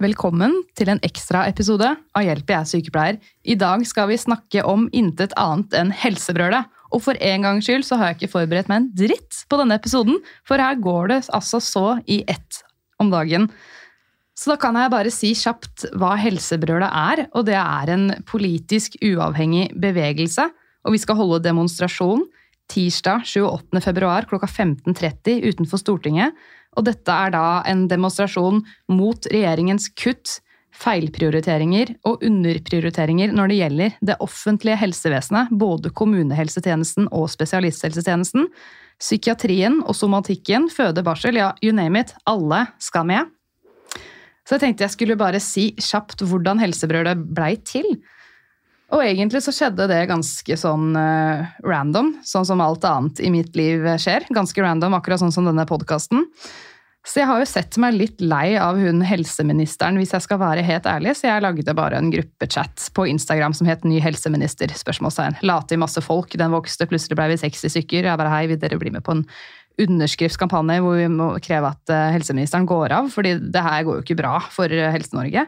Velkommen til en ekstraepisode av Hjelp, jeg er sykepleier. I dag skal vi snakke om intet annet enn helsebrølet. Og for en gangs skyld så har jeg ikke forberedt meg en dritt på denne episoden, for her går det altså så i ett om dagen. Så da kan jeg bare si kjapt hva helsebrølet er, og det er en politisk uavhengig bevegelse. Og vi skal holde demonstrasjon tirsdag 28. februar klokka 15.30 utenfor Stortinget. Og dette er da en demonstrasjon mot regjeringens kutt, feilprioriteringer og underprioriteringer når det gjelder det offentlige helsevesenet, både kommunehelsetjenesten og spesialisthelsetjenesten, psykiatrien og somatikken, føde, barsel, ja, you name it, alle skal med. Så jeg tenkte jeg skulle bare si kjapt hvordan helsebrødet blei til. Og egentlig så skjedde det ganske sånn uh, random, sånn som alt annet i mitt liv skjer. Ganske random, akkurat sånn som denne podkasten. Så jeg har jo sett meg litt lei av hun helseministeren, hvis jeg skal være helt ærlig, så jeg lagde bare en gruppechat på Instagram som het Ny helseminister? spørsmålstegn. La til masse folk, den vokste, plutselig ble vi 60 stykker. Jeg bare hei, vil dere bli med på en underskriftskampanje hvor vi må kreve at helseministeren går av? fordi det her går jo ikke bra for Helse-Norge.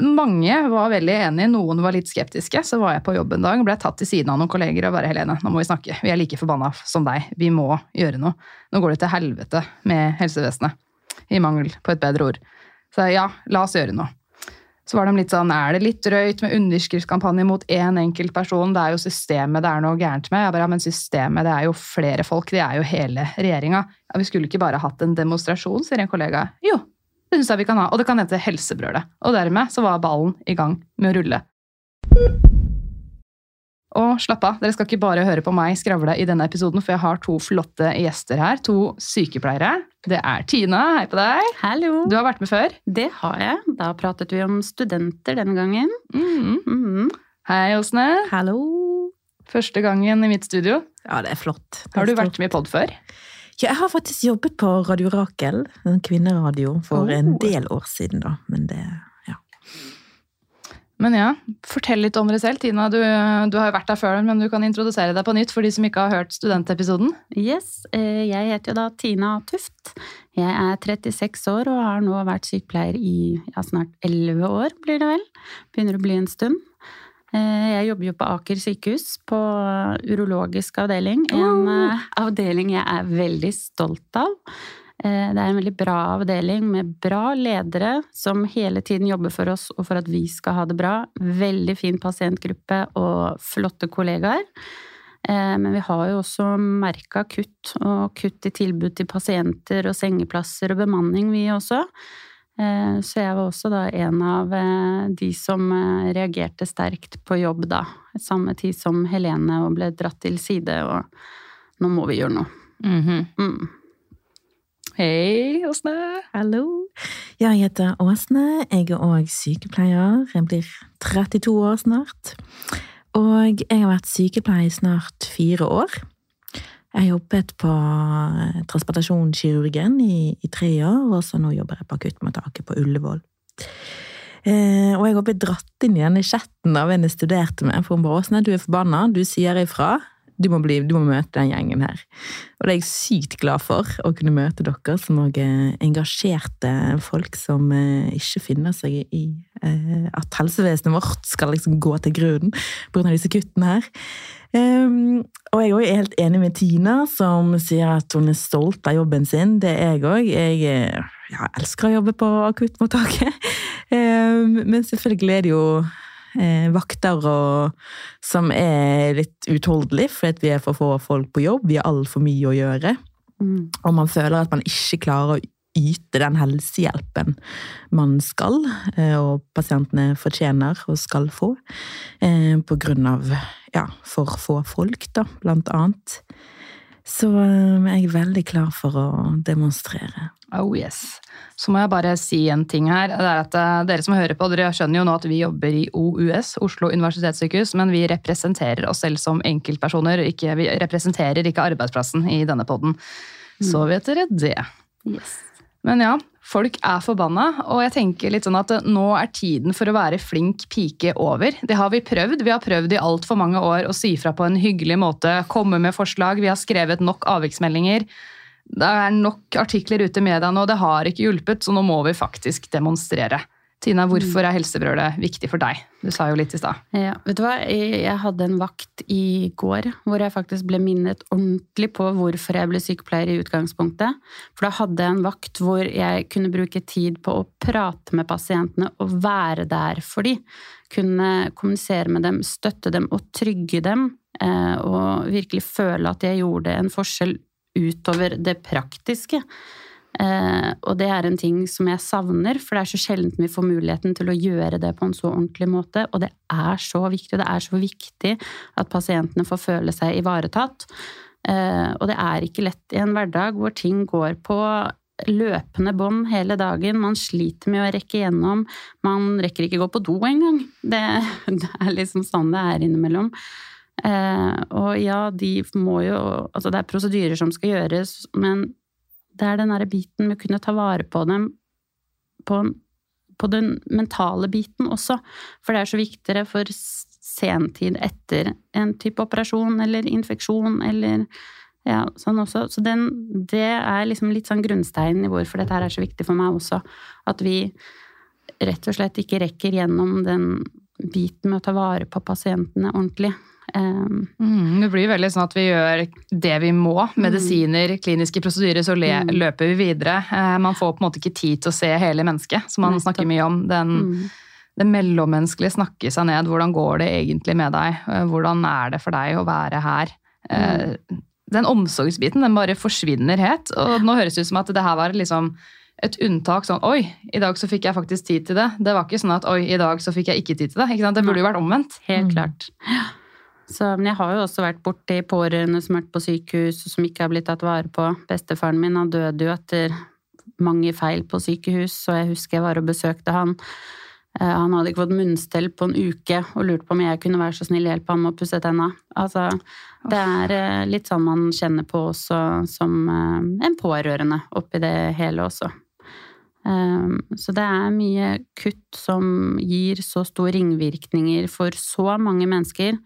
Mange var veldig enige, noen var litt skeptiske. Så var jeg på jobb en dag, ble tatt til siden av noen kolleger og bare 'Helene, nå må vi snakke. Vi er like forbanna som deg. Vi må gjøre noe. Nå går det til helvete med helsevesenet. I mangel på et bedre ord. Så ja, la oss gjøre noe. Så var de litt sånn Er det litt drøyt med underskriftskampanje mot én enkelt person? Det er jo systemet det er noe gærent med. Jeg bare, ja, Men systemet, det er jo flere folk. Det er jo hele regjeringa. Ja, vi skulle ikke bare hatt en demonstrasjon, sier en kollega. Jo, det syns jeg vi kan ha, og det kan hete Helsebrølet. Og dermed så var ballen i gang med å rulle. Og slapp av, dere skal ikke bare høre på meg skravle i denne episoden, for jeg har to flotte gjester her. To sykepleiere. Det er Tina, hei på deg. Hallo. Du har vært med før. Det har jeg. Da pratet vi om studenter den gangen. Mm. Mm. Hei, Åsne. Hallo. Første gangen i mitt studio. Ja, det er flott. Det er Har du vært med i pod før? Ja, jeg har faktisk jobbet på Radio Rakel, en kvinneradio, for Oh. en del år siden, da. Men det ja. Men ja, fortell litt om dere selv. Tina, du, du har jo vært der før, men du kan introdusere deg på nytt for de som ikke har hørt studentepisoden. Yes, eh, jeg heter jo da Tina Tuft. Jeg er 36 år og har nå vært sykepleier i ja, snart 11 år, blir det vel. Begynner å bli en stund. Eh, Jeg jobber jo på Aker sykehus, på urologisk avdeling. En eh, avdeling jeg er veldig stolt av. Eh, Det er en veldig bra avdeling med bra ledere som hele tiden jobber for oss og for at vi skal ha det bra. Veldig fin pasientgruppe og flotte kollegaer. Men vi har jo også merka kutt, og kutt i tilbud til pasienter og sengeplasser og bemanning, vi også. Eh, Så jeg var også da en av eh, de som eh, reagerte sterkt på jobb da. Samme tid som Helene og ble dratt til side, og nå må vi gjøre noe. Mm. Hei, Åsne. Hallo. Jeg heter Åsne. Jeg er òg sykepleier. Jeg blir 32 år snart. Og jeg har vært sykepleier i snart fire år. Jeg jobbet på transplantasjonskirurgen i, i tre år, og så nå jobber jeg på akuttmottaket på Ullevål. Eh, og jeg har blitt dratt inn i denne chatten av en jeg studerte med, for hun bare Åsne, du er forbanna, du sier ifra. Du må, bli, du må møte den gjengen her. Og det er jeg sykt glad for, å kunne møte dere som òg er engasjerte folk som eh, ikke finner seg i eh, at helsevesenet vårt skal liksom gå til grunnen pga. disse kuttene her. Um, og jeg er helt enig med Tina, som sier at hun er stolt av jobben sin. Det er jeg òg. Jeg eh, ja, elsker å jobbe på akuttmottaket. Um, men selvfølgelig er det jo vakter og, som er litt utholdelig, fordi vi er for få folk på jobb. Vi har altfor mye å gjøre. Mm. Og man føler at man ikke klarer å yte den helsehjelpen man skal, eh, og pasientene fortjener og skal få, eh, på grunn av ja, for få folk, da, blant annet. Så eh, jeg er veldig klar for å demonstrere. Oh yes. Så må jeg bare si en ting her. Det er at eh, Dere som hører på, dere skjønner jo nå at vi jobber i OUS, Oslo universitetssykehus, men vi representerer oss selv som enkeltpersoner. Ikke, vi representerer ikke arbeidsplassen i denne poden. Så vet dere det. Yes. Men ja, folk er forbanna, og jeg tenker litt sånn at nå er tiden for å være flink pike over. Det har vi prøvd. Vi har prøvd i altfor mange år å si fra på en hyggelig måte, komme med forslag. Vi har skrevet nok avviksmeldinger. Det er nok artikler ute i media nå, det har ikke hjulpet, så nå må vi faktisk demonstrere. Tina, hvorfor er helsebrølet viktig for deg? Du sa jo litt i stad. Ja, vet du hva? Jeg jeg hadde en vakt i går hvor jeg faktisk ble minnet ordentlig på hvorfor jeg ble sykepleier i utgangspunktet. For da hadde jeg en vakt hvor jeg kunne bruke tid på å prate med pasientene og være der for dem. Kunne kommunisere med dem, støtte dem og trygge dem. eh, Og virkelig føle at jeg gjorde en forskjell utover det praktiske. Eh, og det er en ting som jeg savner, for det er så sjelden vi får muligheten til å gjøre det på en så ordentlig måte. Og det er så viktig, og det er så viktig at pasientene får føle seg ivaretatt. Eh, og det er ikke lett i en hverdag hvor ting går på løpende bånd hele dagen. Man sliter med å rekke gjennom. Man rekker ikke gå på do engang. Det, det er liksom sånn det er innimellom. Eh, og ja, de må jo Altså, det er prosedyrer som skal gjøres, men det er den derre biten med å kunne ta vare på dem på, på den mentale biten også. For det er så viktigere for sentid etter en type operasjon eller infeksjon eller ja, sånn også. Så den, det er liksom litt sånn grunnsteinen i hvorfor dette her er så viktig for meg også. At vi rett og slett ikke rekker gjennom den biten med å ta vare på pasientene ordentlig. Um, Mm, det blir veldig sånn at vi gjør det vi må. Medisiner, kliniske prosedyrer, så le, Mm. løper vi videre. Eh, man får på en måte ikke tid til å se hele mennesket, som man snakker mye om. Den, mm. det mellommenneskelige snakke seg ned. Hvordan går det egentlig med deg? Eh, Hvordan er det for deg å være her? Eh, Den omsorgsbiten den bare forsvinner helt. Og nå høres det ut som at det her var liksom et unntak. sånn, Oi, i dag så fikk jeg faktisk tid til det. Det var ikke sånn at oi, i dag så fikk jeg ikke tid til det. Det burde jo vært omvendt. Helt Mm. klart. Så, men jeg har jo også vært borti pårørende som har vært på sykehus, og som ikke har blitt tatt vare på. Bestefaren min han døde jo etter mange feil på sykehus, og jeg husker jeg var og besøkte han. Eh, Han hadde ikke fått munnstell på en uke og lurte på om jeg kunne være så snill hjelpe ham med å pusse tenna. Altså, det er eh, litt sånn man kjenner på også som eh, en pårørende oppi det hele også. Så det er mye kutt som gir så store ringvirkninger for så mange mennesker.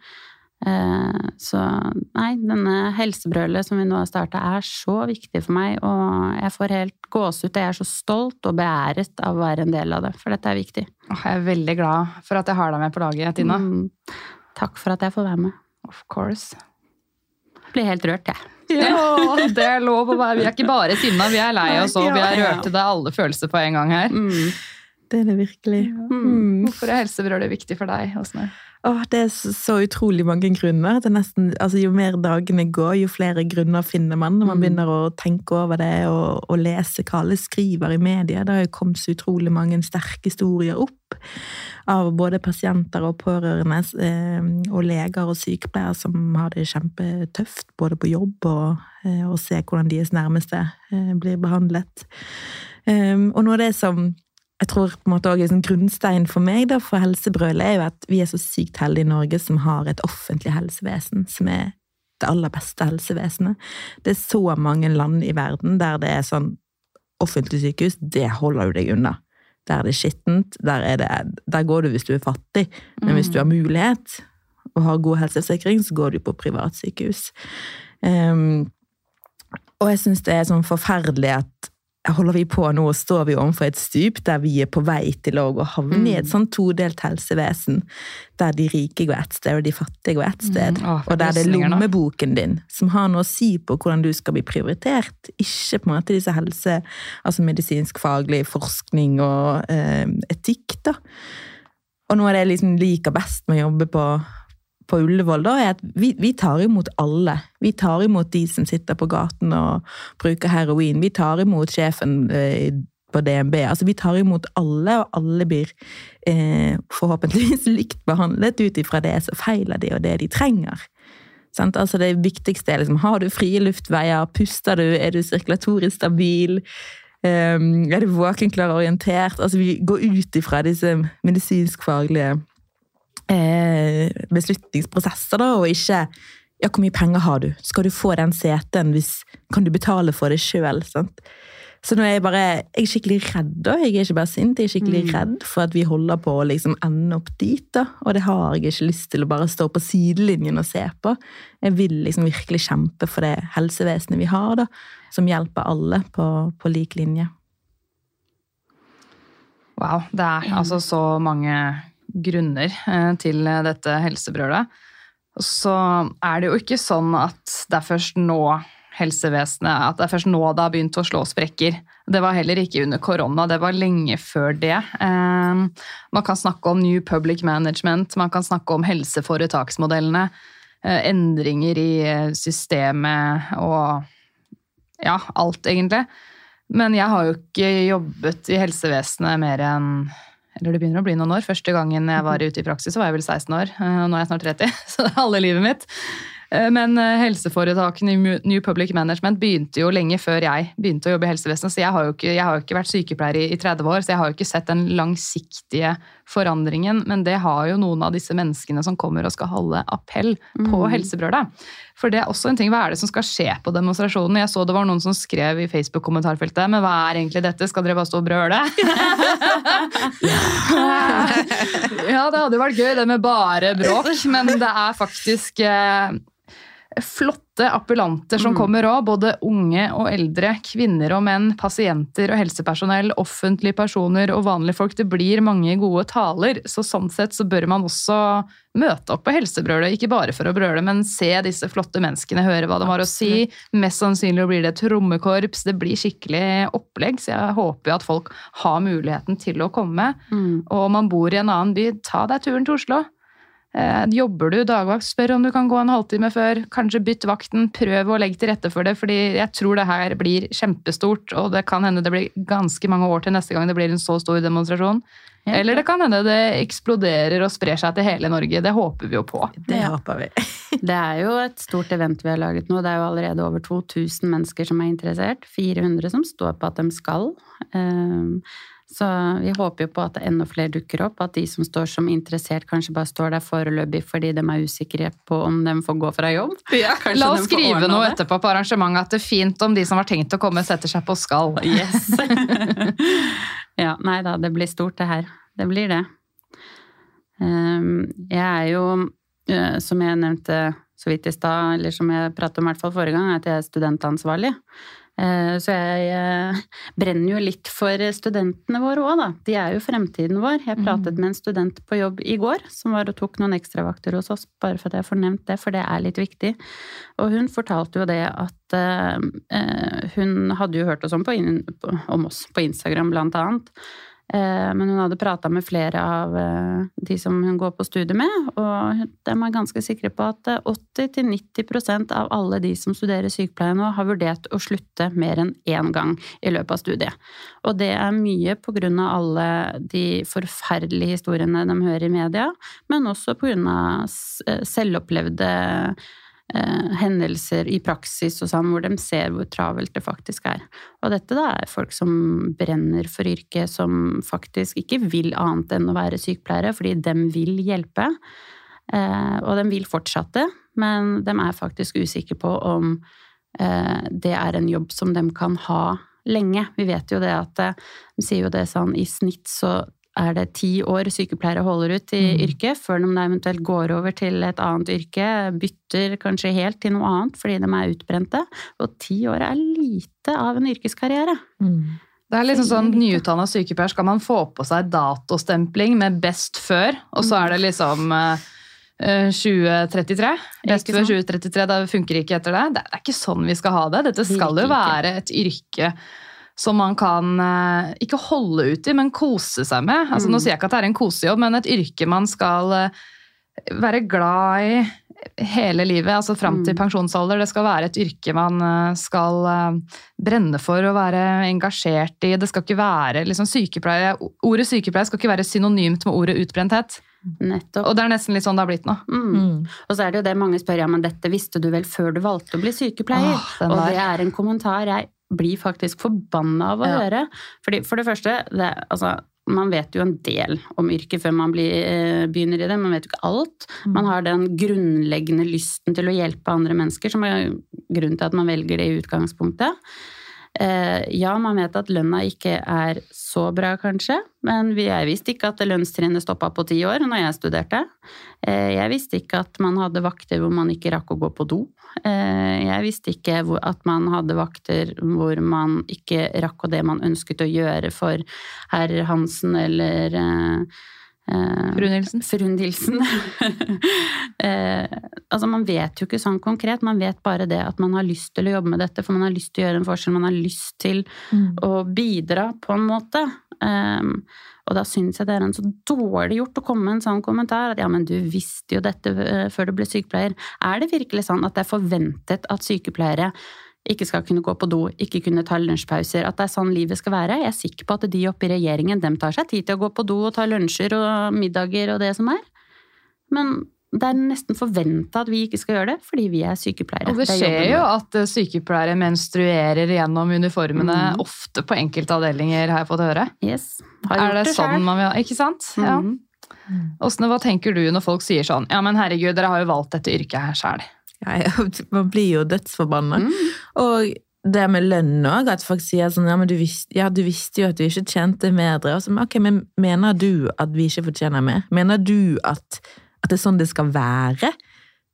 Eh, Så nei, denne helsebrølet som vi nå har starta, er så viktig for meg, og jeg får helt gåsehud. Jeg er så stolt og beæret av å være en del av det, for dette er viktig. Åh, Jeg er veldig glad for at jeg har deg med på laget, Tina. Mm. Takk for at jeg får være med. Of course. Blir helt rørt, jeg. Ja, det er lov å være. Vi er ikke bare sinna, vi er lei oss òg. vi er rørt til Det er alle følelser på en gang her. Mm. Det er det virkelig. Mm. Hvorfor er helsebrølet viktig for deg? Åsne? Åh, det er så, utrolig mange grunner. Det er nesten, altså, jo mer dagene går, jo flere grunner finner man når man Mm. begynner å tenke over det og, og lese hva alle skriver i media. Det har jo kommet så utrolig mange sterke historier opp av både pasienter og pårørende, eh, og leger og sykepleiere som har det kjempetøft, både på jobb og eh, å se hvordan deres nærmeste eh, blir behandlet. Um, og noe av det som jeg tror på en måte også er sånn grunnstein for meg da, for helsebrølet, er jo at vi er så sykt heldige i Norge som har et offentlig helsevesen som er det aller beste helsevesenet. Det er så mange land i verden der det er sånn offentlig sykehus, det holder du deg unna. Der er det skittent, der, er det, der går du hvis du er fattig. Men hvis du har mulighet og har god helseforsikring, så går du på privatsykehus. Um, og jeg syns det er sånn forferdelig at holder vi på nå, og står vi overfor et stup der vi er på vei til å havne i et sånn todelt helsevesen, der de rike går ett sted og de fattige går ett sted. Mm, åh, og der det er lommeboken din som har noe å si på hvordan du skal bli prioritert. Ikke på en måte disse helse, altså medisinsk-faglig forskning og eh, etikk, da. Og noe av det jeg liksom liker best med å jobbe på, på Ullevål, da, er at vi, vi tar imot alle. Vi tar imot de som sitter på gaten og bruker heroin. Vi tar imot sjefen eh, på DNB. Altså, vi tar imot alle, og alle blir eh, forhåpentligvis likt behandlet ut ifra det som feiler de, og det de trenger. Sant? Altså det viktigste er liksom, har du frie luftveier, puster du, er du sirkulatorisk stabil, um, er du våken, klar og orientert? Altså vi går ut ifra disse medisinskfaglige eh, beslutningsprosesser, da, og ikke ja, hvor mye penger har du? Skal du få den seten? Hvis, kan du betale for det sjøl? Så nå er jeg bare jeg er skikkelig redd. da. Jeg er ikke bare sint, jeg er skikkelig Mm. redd for at vi holder på å liksom ende opp dit. da. Og det har jeg ikke lyst til å bare stå på sidelinjen og se på. Jeg vil liksom virkelig kjempe for det helsevesenet vi har, da, som hjelper alle på, på lik linje. Wow, det er altså så mange grunner eh, til dette helsebrølet. Så er det jo ikke sånn at det er først nå helsevesenet At det er først nå det har begynt å slå sprekker. Det var heller ikke under korona, det var lenge før det. Eh, Man kan snakke om New Public Management, man kan snakke om helseforetaksmodellene. eh, Endringer i systemet og ja, alt, egentlig. Men jeg har jo ikke jobbet i helsevesenet mer enn eller det begynner å bli noen år. Første gangen jeg var ute i praksis, så var jeg vel 16 år. eh, og Nå er jeg snart 30, så det er halve livet mitt. Eh, Men eh, helseforetakene i New Public Management begynte jo lenge før jeg begynte å jobbe i helsevesenet. Så jeg har jo ikke, har ikke vært sykepleier i 30 år, så jeg har jo ikke sett den langsiktige forandringen. Men det har jo noen av disse menneskene som kommer og skal holde appell på helsebrølet. For det er også en ting, Hva er det som skal skje på demonstrasjonen? Jeg så det var noen som skrev i Facebook-kommentarfeltet men hva er egentlig dette? Skal dere bare stå og brøle? ja, det hadde vært gøy det med bare bråk, men det er faktisk eh, flotte appellanter som kommer òg. Både unge og eldre, kvinner og menn, pasienter og helsepersonell, offentlige personer og vanlige folk. Det blir mange gode taler, så sånn sett så bør man også møte opp på helsebrølet. Ikke bare for å brøle, men se disse flotte menneskene, høre hva de har å si. Mest sannsynlig blir det trommekorps, det blir skikkelig opplegg, så jeg håper jo at folk har muligheten til å komme. Mm. Og om man bor i en annen by, ta deg turen til Oslo. Eh, jobber du dagvakt, spør om du kan gå en halvtime før. Kanskje bytt vakten, prøv å legge til rette for det, fordi jeg tror det her blir kjempestort, og det kan hende det blir ganske mange år til neste gang det blir en så stor demonstrasjon. Ja, Eller det kan hende det eksploderer og sprer seg til hele Norge. Det håper vi jo på. Det håper vi. Det er jo et stort event vi har laget nå. Det er jo allerede over 2000 mennesker som er interessert. 400 som står på at de skal. Ehm, Så vi håper jo på at enda flere dukker opp. At de som står som interessert, kanskje bare står der foreløpig fordi de er usikre på om de får gå fra jobb. Ja, La oss skrive noe det. etterpå på arrangementet at det er fint om de som har tenkt å komme, setter seg på skall. Yes. ja, nei da, det blir stort det her. Det blir det. Ehm, Jeg er jo, eh, som jeg nevnte så vidt i stad, eller som jeg pratet om i hvert fall forrige gang, at jeg er studentansvarlig. Eh, Så jeg eh, brenner jo litt for studentene våre òg, da. De er jo fremtiden vår. Jeg pratet med en student på jobb i går som var og tok noen ekstravakter hos oss, bare for at jeg får nevnt det, for det er litt viktig. Og hun fortalte jo det at eh, hun hadde jo hørt oss om, på, om oss på Instagram, blant annet. Eh, Men hun hadde prata med flere av eh, de som hun går på studie med, og de er ganske sikre på at eh, 80-90% av alle de som studerer sykepleie nå, har vurdert å slutte mer enn én gang i løpet av studiet. Og det er mye på grunn av alle de forferdelige historiene de hører i media, men også på grunn av eh, selvopplevde eh, hendelser i praksis og sånn, hvor de ser hvor travelt det faktisk er. Og dette da er folk som brenner for yrket, som faktisk ikke vil annet enn å være sykepleiere, fordi de vil hjelpe. Eh, og de vil fortsette, men de er faktisk usikre på om eh, det er en jobb som de kan ha lenge. Vi vet jo det at eh, de sier jo det sånn i snitt så er det ti år sykepleiere holder ut i Mm. yrket, før de eventuelt går over til et annet yrke, bytter kanskje helt til noe annet fordi de er utbrente. Og ti år er lite av en yrkeskarriere. Mm. Det er liksom sånn. Nyutdanna sykepleier skal man få på seg datostempling med 'best før', og så er det liksom eh, eh, 2033. Best før 2033, det funker ikke etter det. Det er ikke sånn vi skal ha det. Dette skal jo være et yrke som man kan eh, ikke holde ut i, men kose seg med. Altså, Mm. Nå sier jeg ikke at det er en kosejobb, men et yrke man skal eh, være glad i hele livet, altså fram til Mm. pensjonsalder. Det skal være et yrke man eh, skal brenne for og være engasjert i. Det skal ikke være liksom sykepleie, Ordet sykepleie skal ikke være synonymt med ordet utbrenthet. Nettopp. Og det er nesten litt sånn det har blitt nå. Mm. Mm. Og så er det jo det mange spør, ja, men dette visste du vel før du valgte å bli sykepleier? Åh, og det er en kommentar jeg blir faktisk forbanna av å Ja. høre. Fordi, for det første, det, altså, man vet jo en del om yrket før man blir, eh, begynner i det. Man vet jo ikke alt. Man har den grunnleggende lysten til å hjelpe andre mennesker, som er grunnen til at man velger det i utgangspunktet. Eh, ja, man vet at lønna ikke er så bra, kanskje, men jeg visste ikke at lønnstrinnet stoppa på ti år når jeg studerte. Eh, jeg visste ikke at man hadde vakter hvor man ikke rakk å gå på do. Eh, jeg visste ikke at man hadde vakter hvor man ikke rakk å det man ønsket å gjøre for herr Hansen eller Fru Nilsen. Fru Nilsen. eh, altså man vet jo ikke sånn konkret, man vet bare det at man har lyst til å jobbe med dette, for man har lyst til å gjøre en forskjell, man har lyst til Mm. å bidra på en måte. Um, og da syns jeg det er en så dårlig gjort å komme med en sånn kommentar at ja, men du visste jo dette eh, før du ble sykepleier. Er det virkelig sånn at det er forventet at sykepleiere ikke skal kunne gå på do, ikke kunne ta lunsjpauser, at det er sånn livet skal være? Jeg er sikker på at de oppe i regjeringen, dem tar seg tid til å gå på do og ta lunsjer og middager og det som er. Men det er nesten forventa at vi ikke skal gjøre det, fordi vi er sykepleiere. Og det er skjer jo at eh, sykepleiere menstruerer gjennom uniformene, mm. ofte på enkelte avdelinger, har jeg fått høre. Yes. Har Er det det sånn selv. man vil ha? Ikke sant? Ja. Mhm. Åsne, hva tenker du når folk sier sånn Ja, men herregud, dere har jo valgt dette yrket her sjæl. Ja, man blir jo dødsforbanna. Mm. Og det med lønn òg, at folk sier sånn ja, du visste, ja, du visste jo at du ikke tjente. Og så, ok, men mener du at vi ikke fortjener mer? Mener du at, at det er sånn det skal være?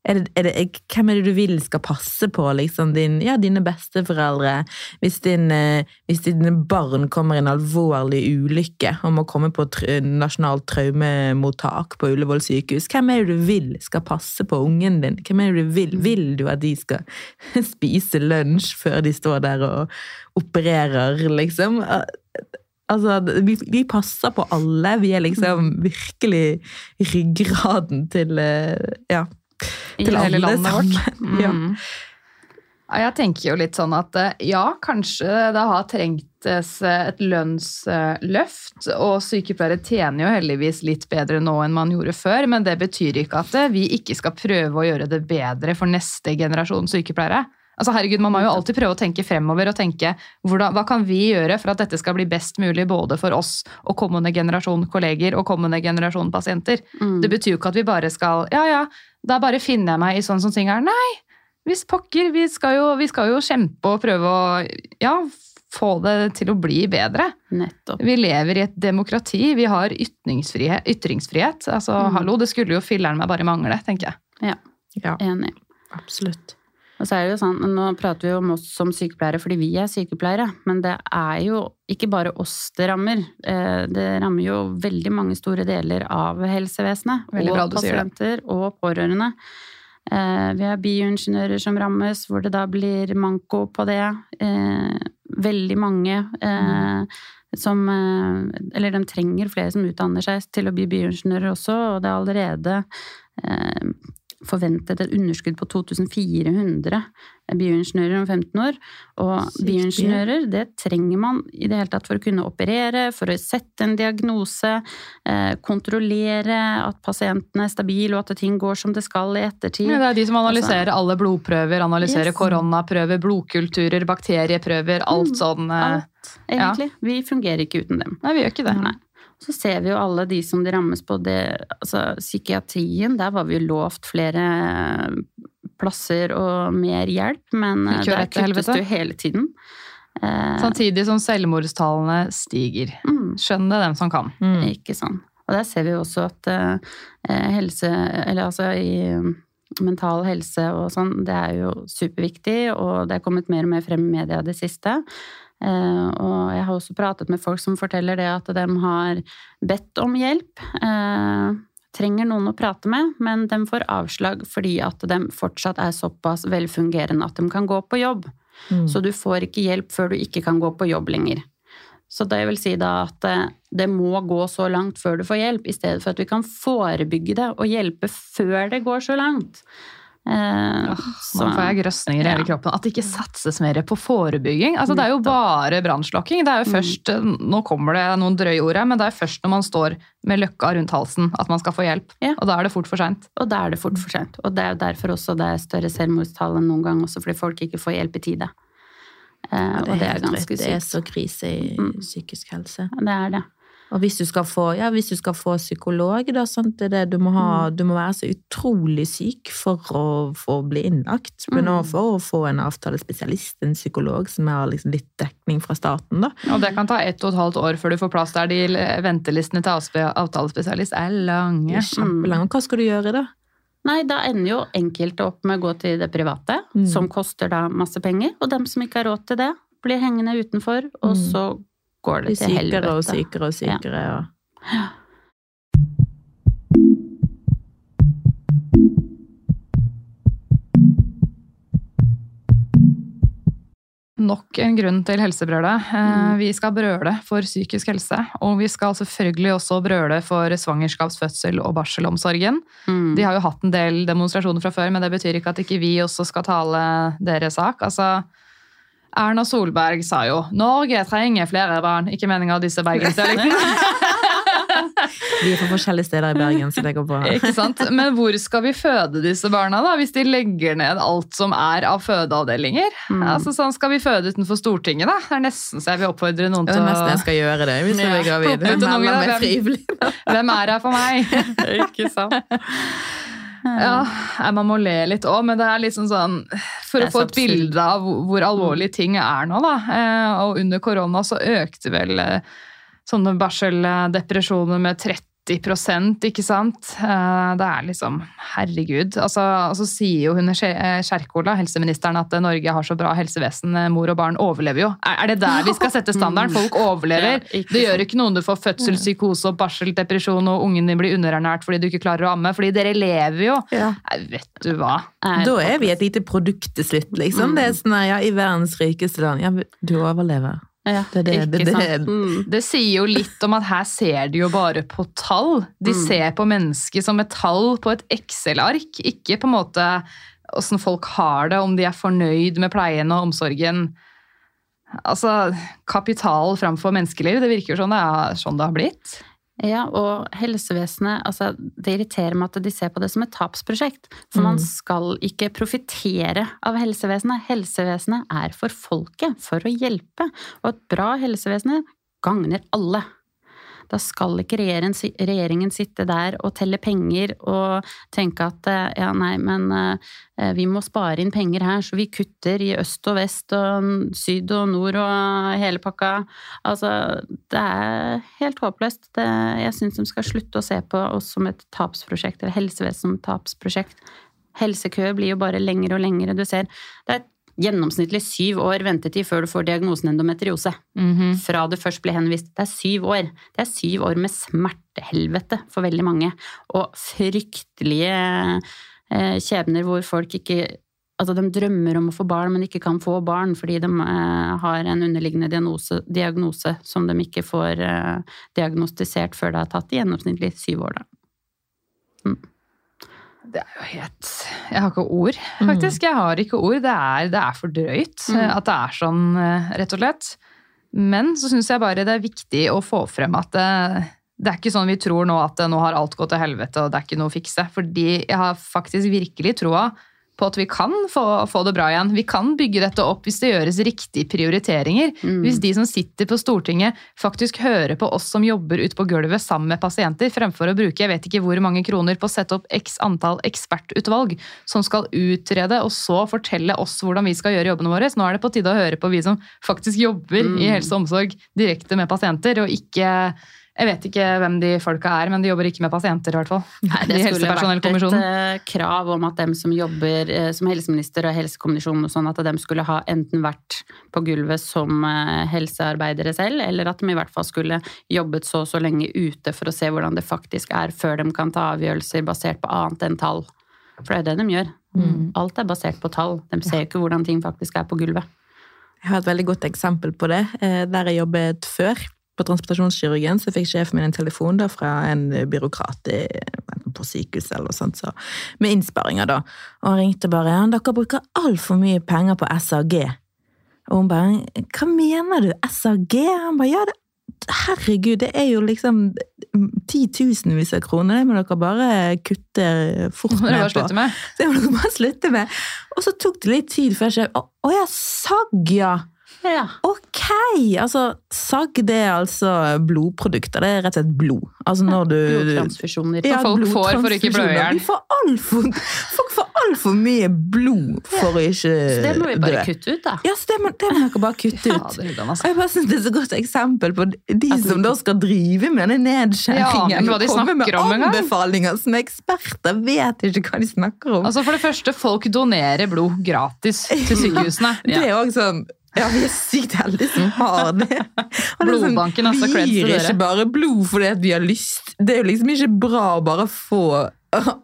Er det, er det, hvem er det du vil skal passe på? Liksom din, ja, dine besteforeldre? Hvis, din, eh, hvis dine barn kommer i en alvorlig ulykke og må komme på nasjonalt traumemottak på Ullevål sykehus, hvem er det du vil skal passe på ungen din? Hvem er det du vil? Vil du at de skal spise lunsj før de står der og opererer, liksom? Altså, vi, vi passer på alle. Vi er liksom virkelig ryggraden til eh, Ja. I hele landet vårt. Mm. Ja, jeg tenker jo litt sånn at eh, ja, kanskje det har trengtes eh, et lønnsløft, og sykepleiere tjener jo heldigvis litt bedre nå enn man gjorde før, men det betyr ikke at eh, vi ikke skal prøve å gjøre det bedre for neste generasjon sykepleiere. Altså herregud, Man må jo alltid prøve å tenke fremover og tenke hvordan, hva kan vi gjøre for at dette skal bli best mulig både for oss og kommende generasjon kolleger og kommende generasjon pasienter. Mm. Det betyr jo ikke at vi bare skal Ja, ja, da bare finner jeg meg i sånn som ting er. Nei, hvis pokker, vi skal, jo, vi skal jo kjempe og prøve å ja, få det til å bli bedre. Nettopp. Vi lever i et demokrati, vi har ytringsfrihet. ytringsfrihet. Altså, Mm. hallo, det skulle jo filleren meg bare mangle, tenker jeg. ja, Enig. absolutt. Og så er det jo sånn, Nå prater vi om oss som sykepleiere fordi vi er sykepleiere, men det er jo ikke bare oss det rammer. Eh, Det rammer jo veldig mange store deler av helsevesenet. Veldig og pasienter og pårørende. Eh, Vi har bioingeniører som rammes, hvor det da blir manko på det. Eh, Veldig mange som Eller de trenger flere som utdanner seg til å bli bioingeniører også, og det er allerede forventet et underskudd på 2400 bioingeniører om 15 år. Og bioingeniører, det trenger man i det hele tatt for å kunne operere, for å sette en diagnose, eh, kontrollere at pasienten er stabil, og at ting går som det skal i ettertid. Ja, det er de som analyserer alle blodprøver, analyserer Yes. koronaprøver, blodkulturer, bakterieprøver, alt Mm, sånn. eh, Alt, egentlig. Vi fungerer ikke uten dem. Nei, vi gjør ikke det. Nei. Så ser vi jo alle de som det rammes på det, altså psykiatrien, der var vi jo lovt flere plasser og mer hjelp, men eh, der kuttes det jo hele tiden. Eh, Samtidig som selvmordstallene stiger. mm, Skjønn det, dem som kan. Mm. ikke sant. Og der ser vi jo også at eh, helse, eller altså i eh, mental helse og sånn, det er jo superviktig, og det er kommet mer og mer frem i media det siste. Eh, og jeg har også pratet med folk som forteller det at de har bedt om hjelp. Eh, trenger noen å prate med, men de får avslag fordi at de fortsatt er såpass velfungerende at de kan gå på jobb. Mm. Så du får ikke hjelp før du ikke kan gå på jobb lenger. Så det vil si da at eh, det må gå så langt før du får hjelp, i stedet for at vi kan forebygge det og hjelpe før det går så langt. Eh, Nå får jeg grøsninger i hele Ja. kroppen. At det ikke satses mer på forebygging. Altså, det er jo bare brannslokking. Det er jo Mm. Nå kommer det noen drøye ord her, men det er først når man står med løkka rundt halsen at man skal få hjelp. Ja. Og da er det fort for seint. Og da er det fort for sent. Og det er jo derfor også det er større selvmordstall enn noen gang, også fordi folk ikke får hjelp i tide. Eh, og det er helt rett. ganske Det er så krise i Mm. psykisk helse. Det er det. Og hvis du skal få, ja, du skal få psykolog, da, sant, det det, du, må ha, du må være så utrolig syk for å få bli innlagt. Men òg for å få en avtalespesialist, en psykolog, som har liksom litt dekning fra staten, da. Og det kan ta ett og et halvt år før du får plass der. De ventelistene til avtalespesialist er lange. kjempelangt. Hva skal du gjøre da? Nei, da ender jo enkelte opp med å gå til det private, Mm. som koster da masse penger. Og dem som ikke har råd til det, blir hengende utenfor, og Mm. så går det til sykere og helvete. sykere og sykere. Og... Nok en grunn til helsebrølet. Eh, Mm. Vi skal brøle for psykisk helse. Og vi skal selvfølgelig også brøle for svangerskaps-, fødsel- og barselomsorgen. Mm. De har jo hatt en del demonstrasjoner fra før, men det betyr ikke at ikke vi også skal tale deres sak. Altså, Erna Solberg sa jo 'Norge trenger flere barn'. Ikke meninga av disse bergensdialektene. Vi er fra forskjellige steder i Bergen, så det går bra. Ikke sant? Men hvor skal vi føde disse barna, da, hvis de legger ned alt som er av fødeavdelinger? Mm. Altså, sånn Skal vi føde utenfor Stortinget, da? Det er nesten så jeg vil oppfordre noen Det til er nesten jeg skal gjøre det hvis jeg blir gravid. Hvem- Hvem er her for meg? Ikke sant? Ja, Man må le litt òg, men det er liksom sånn For å få et et bilde av hvor hvor alvorlige ting er nå, da. eh, Og under korona så økte vel eh, sånne barseldepresjoner med 30 ikke sant? Eh, Det er liksom Herregud. Altså, og så sier jo hun eh, Kjerkol, helseministeren, at eh, Norge har så bra helsevesen. Mor og barn overlever jo. Er det der vi skal sette standarden? Folk overlever. Ja, Det gjør ikke noe om du får fødsel, psykose og barseldepresjon og ungen din blir underernært fordi du ikke klarer å amme. Fordi dere lever jo. Ja. Vet du hva. Da er vi et lite produkt til slutt, liksom. Det er sånn, ja, I verdens rikeste land. Ja, du overlever. Ja, Det er det- det- ikke det- sant? Mm. Det sier jo litt om at her ser de jo bare på tall. De Mm. ser på mennesket som et tall på et Excel-ark, ikke på en måte åssen folk har det, om de er fornøyd med pleien og omsorgen. Altså, kapital framfor menneskeliv, det virker jo sånn det er sånn det har blitt. Ja, og helsevesenet altså, Det irriterer meg at de ser på det som et tapsprosjekt. For man Mm. skal ikke profitere av helsevesenet. Helsevesenet er for folket, for å hjelpe. Og et bra helsevesen gagner alle. Da skal ikke regjeringen, regjeringen sitte der og telle penger og tenke at eh, ja, nei, men eh, vi må spare inn penger her, så vi kutter i øst og vest og syd og nord og hele pakka. Altså, det er helt håpløst. Det, jeg syns de skal slutte å se på oss som et tapsprosjekt, eller helsevesenet som et tapsprosjekt. Helsekøer blir jo bare lengre og lengre. Du ser, det er gjennomsnittlig syv år ventetid før du får diagnosen endometriose. Fra du først ble henvist. Det er syv år. Det er syv år med smertehelvete for veldig mange. Og fryktelige eh, skjebner hvor folk ikke Altså, de drømmer om å få barn, men ikke kan få barn fordi de eh, har en underliggende diagnose, diagnose som de ikke får eh, diagnostisert før det har tatt i gjennomsnittlig syv år. Da. Det er jo helt Jeg har ikke ord, faktisk. Jeg har ikke ord. Det er, det er for drøyt Mm. at det er sånn, eh, rett og slett. Men så syns jeg bare det er viktig å få frem at det, det er ikke sånn vi tror nå at nå har alt gått til helvete og det er ikke noe å fikse. Fordi jeg har faktisk virkelig troa på at vi kan få, få det bra igjen. Vi kan bygge dette opp hvis det gjøres riktige prioriteringer. Mm. Hvis de som sitter på Stortinget faktisk hører på oss som jobber ute på gulvet sammen med pasienter, fremfor å bruke jeg vet ikke hvor mange kroner på å sette opp x antall ekspertutvalg som skal utrede og så fortelle oss hvordan vi skal gjøre jobbene våre. Så nå er det på tide å høre på vi som faktisk jobber i Mm. helse og omsorg direkte med pasienter, og ikke jeg vet ikke hvem de folka er, men de jobber ikke med pasienter, i hvert fall. Nei, det skulle vært et eh, krav om at dem som jobber uh, som helseminister og helsekommisjon og sånn, at dem skulle ha enten vært på gulvet som uh, helsearbeidere selv, eller at de i hvert fall skulle jobbet så og så lenge ute for å se hvordan det faktisk er, før de kan ta avgjørelser basert på annet enn tall. For det er det de gjør. Mm. Alt er basert på tall. De ser ikke hvordan ting faktisk er på gulvet. Jeg har et veldig godt eksempel på det. Der jeg jobbet før, på transportasjonskirurgen, så fikk sjefen min en telefon da fra en byråkrat i på sykehuset eller noe sånt, så med innsparinger da. Og han ringte bare, ja, dere bruker altfor mye penger på SAG. Og hun bare, hva mener du, SAG? Han bare, ja, det, herregud, det er jo liksom titusenvis av kroner, det må dere bare kutte fort ned på. med. Det må dere bare slutte med. Og så tok det litt tid før jeg skjønte, å å ja, SAG, ja. Ja. Ok! Altså, SAG det er altså blodprodukter. Det er rett og slett blod. Altså når du Blodtransfusjoner. Ja, folk får for å ikke blø i hjel. Folk får altfor mye blod for å ikke Så det må vi bare dø. kutte ut, da. Ja, så det må, det må dere bare kutte ut. Hildan, Og altså. jeg bare synes Det er så godt eksempel på de som da skal drive med den nedskjæringen. Ja, de komme med anbefalinger som eksperter vet ikke hva de snakker om. Altså For det første, folk donerer blod gratis til sykehusene. Det er også sånn ja, vi er sykt heldige som har det. Og det sånn, Blodbanken, altså, Vi gir ikke bare blod fordi vi har lyst. Det er jo liksom ikke bra å bare få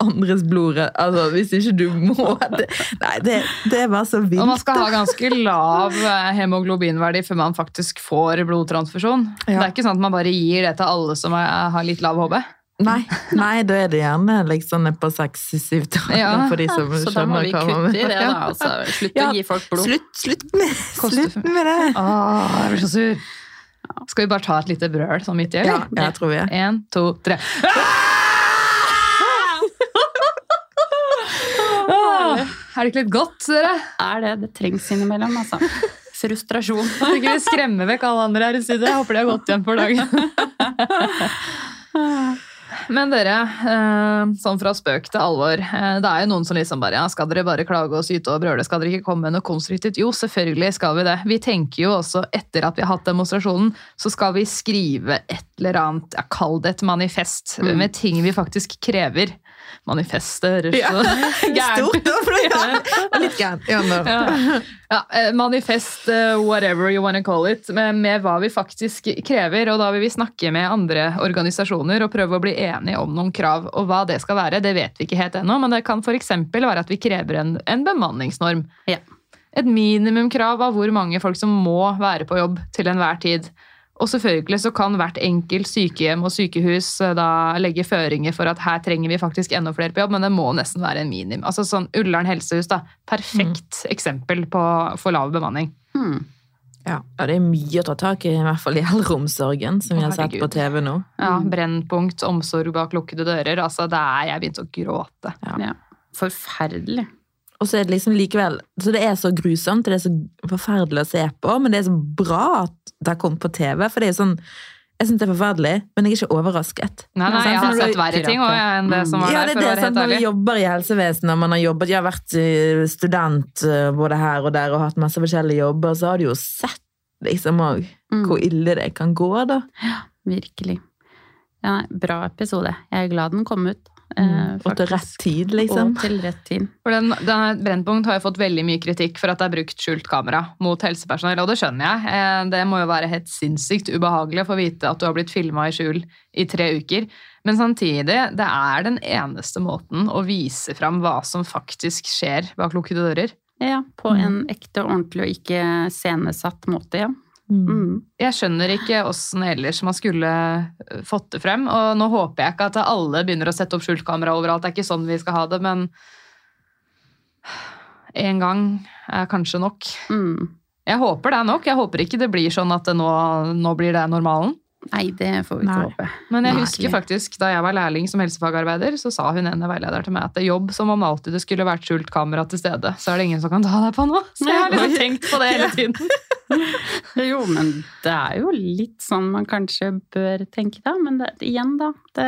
andres blod altså, hvis ikke du må. Det, nei, det, det var så vilt. Og man skal ha ganske lav eh, hemoglobinverdi før man faktisk får blodtransfusjon. Det er ikke sånn at man bare gir det til alle som har litt lav HB. Nei, nei, da er det gjerne liksom ned på seks-syv dager Ja. for de som Så da må vi kutte i det, da. Altså, slutt Ja, å gi folk blod. Slutt, slutt, med, slutt med det! Åh, jeg blir så sur. Skal vi bare ta et lite brøl sånn midt i, Ja, jeg tror vi er. En, to, tre. Åh, Er det ikke litt godt, dere? Er det. Det trengs innimellom, altså. Frustrasjon. Så ikke vi skremmer vekk alle andre her i studio. Jeg håper de har gått hjem for dagen. Men dere, eh, sånn fra spøk til alvor. eh, Det er jo noen som liksom bare ja, Skal dere bare klage og syte og brøle? Skal dere ikke komme med noe konstruktivt? Jo, selvfølgelig skal vi det. Vi tenker jo også etter at vi har hatt demonstrasjonen, så skal vi skrive et eller annet, ja, kall det et manifest, med ting vi faktisk krever. Manifest høres Ja. Stort, og er litt gæren. Ja, no. ja. ja, eh, manifest, eh, whatever you wanna call it, med, med hva vi faktisk krever. Og da vil vi snakke med andre organisasjoner og prøve å bli enige om noen krav. Og hva det skal være, det vet vi ikke helt ennå, men det kan f.eks. være at vi krever en, en bemanningsnorm. Ja. Et minimumkrav av hvor mange folk som må være på jobb til enhver tid. Og selvfølgelig så kan hvert enkelt sykehjem og sykehus eh, da legge føringer for at her trenger vi faktisk enda flere på jobb, men det må nesten være en minimum. Altså sånn Ullern helsehus, da. Perfekt eksempel på for lav bemanning. Mm. Ja, ja, det er mye å ta tak i, i hvert fall i eldreomsorgen, som vi har sett på TV nå. Ja, Mm. Brennpunkt, omsorg bak lukkede dører. Altså, det er Jeg begynte å gråte. Ja. Forferdelig. Og så er det liksom likevel Så det er så grusomt, det er så forferdelig å se på, men det er så bra at det har kommet på TV, for det er sånn Jeg syns det er forferdelig, men jeg er ikke overrasket. Nei, nei, jeg har sett verre ting også, enn det som var ja, der, det for er å det være sant, helt når man jobber i helsevesenet, man har jobbet, jeg har vært eh, student eh, både her og der og hatt masse forskjellige jobber, så har du jo sett liksom òg Mm. hvor ille det kan gå, da. Virkelig. Ja, nei, bra episode. Jeg er glad den kom ut. Eh, Mm. Og til rett tid, liksom. Og til rett tid. For den, denne Brennpunkt har jo fått veldig mye kritikk for at det er brukt skjult kamera mot helsepersonell, og det skjønner jeg. Eh, Det må jo være helt sinnssykt ubehagelig å få vite at du har blitt filma i skjul i tre uker. Men samtidig, det er den eneste måten å vise fram hva som faktisk skjer bak lukkede dører. Ja, på Mm. en ekte, ordentlig og ikke scenesatt måte, ja. Mm. Mm. Jeg skjønner ikke åssen ellers man skulle eh, fått det frem. Og nå håper jeg ikke at alle begynner å sette opp skjult kamera overalt. Det er ikke sånn vi skal ha det, men én gang er kanskje nok. Mm. Jeg håper det er nok. Jeg håper ikke det blir sånn at det nå, nå blir det normalen. Nei, det får vi ikke Nei. håpe. Men jeg Nei. husker faktisk da jeg var lærling som helsefagarbeider, så sa hun ene veileder til meg at det er jobb som om alltid det skulle vært skjult kamera til stede. Så er det ingen som kan ta deg på nå. Så jeg har liksom tenkt på det hele tiden. Jo, men det er jo litt sånn man kanskje bør tenke, da. Men det, igjen, da. Det,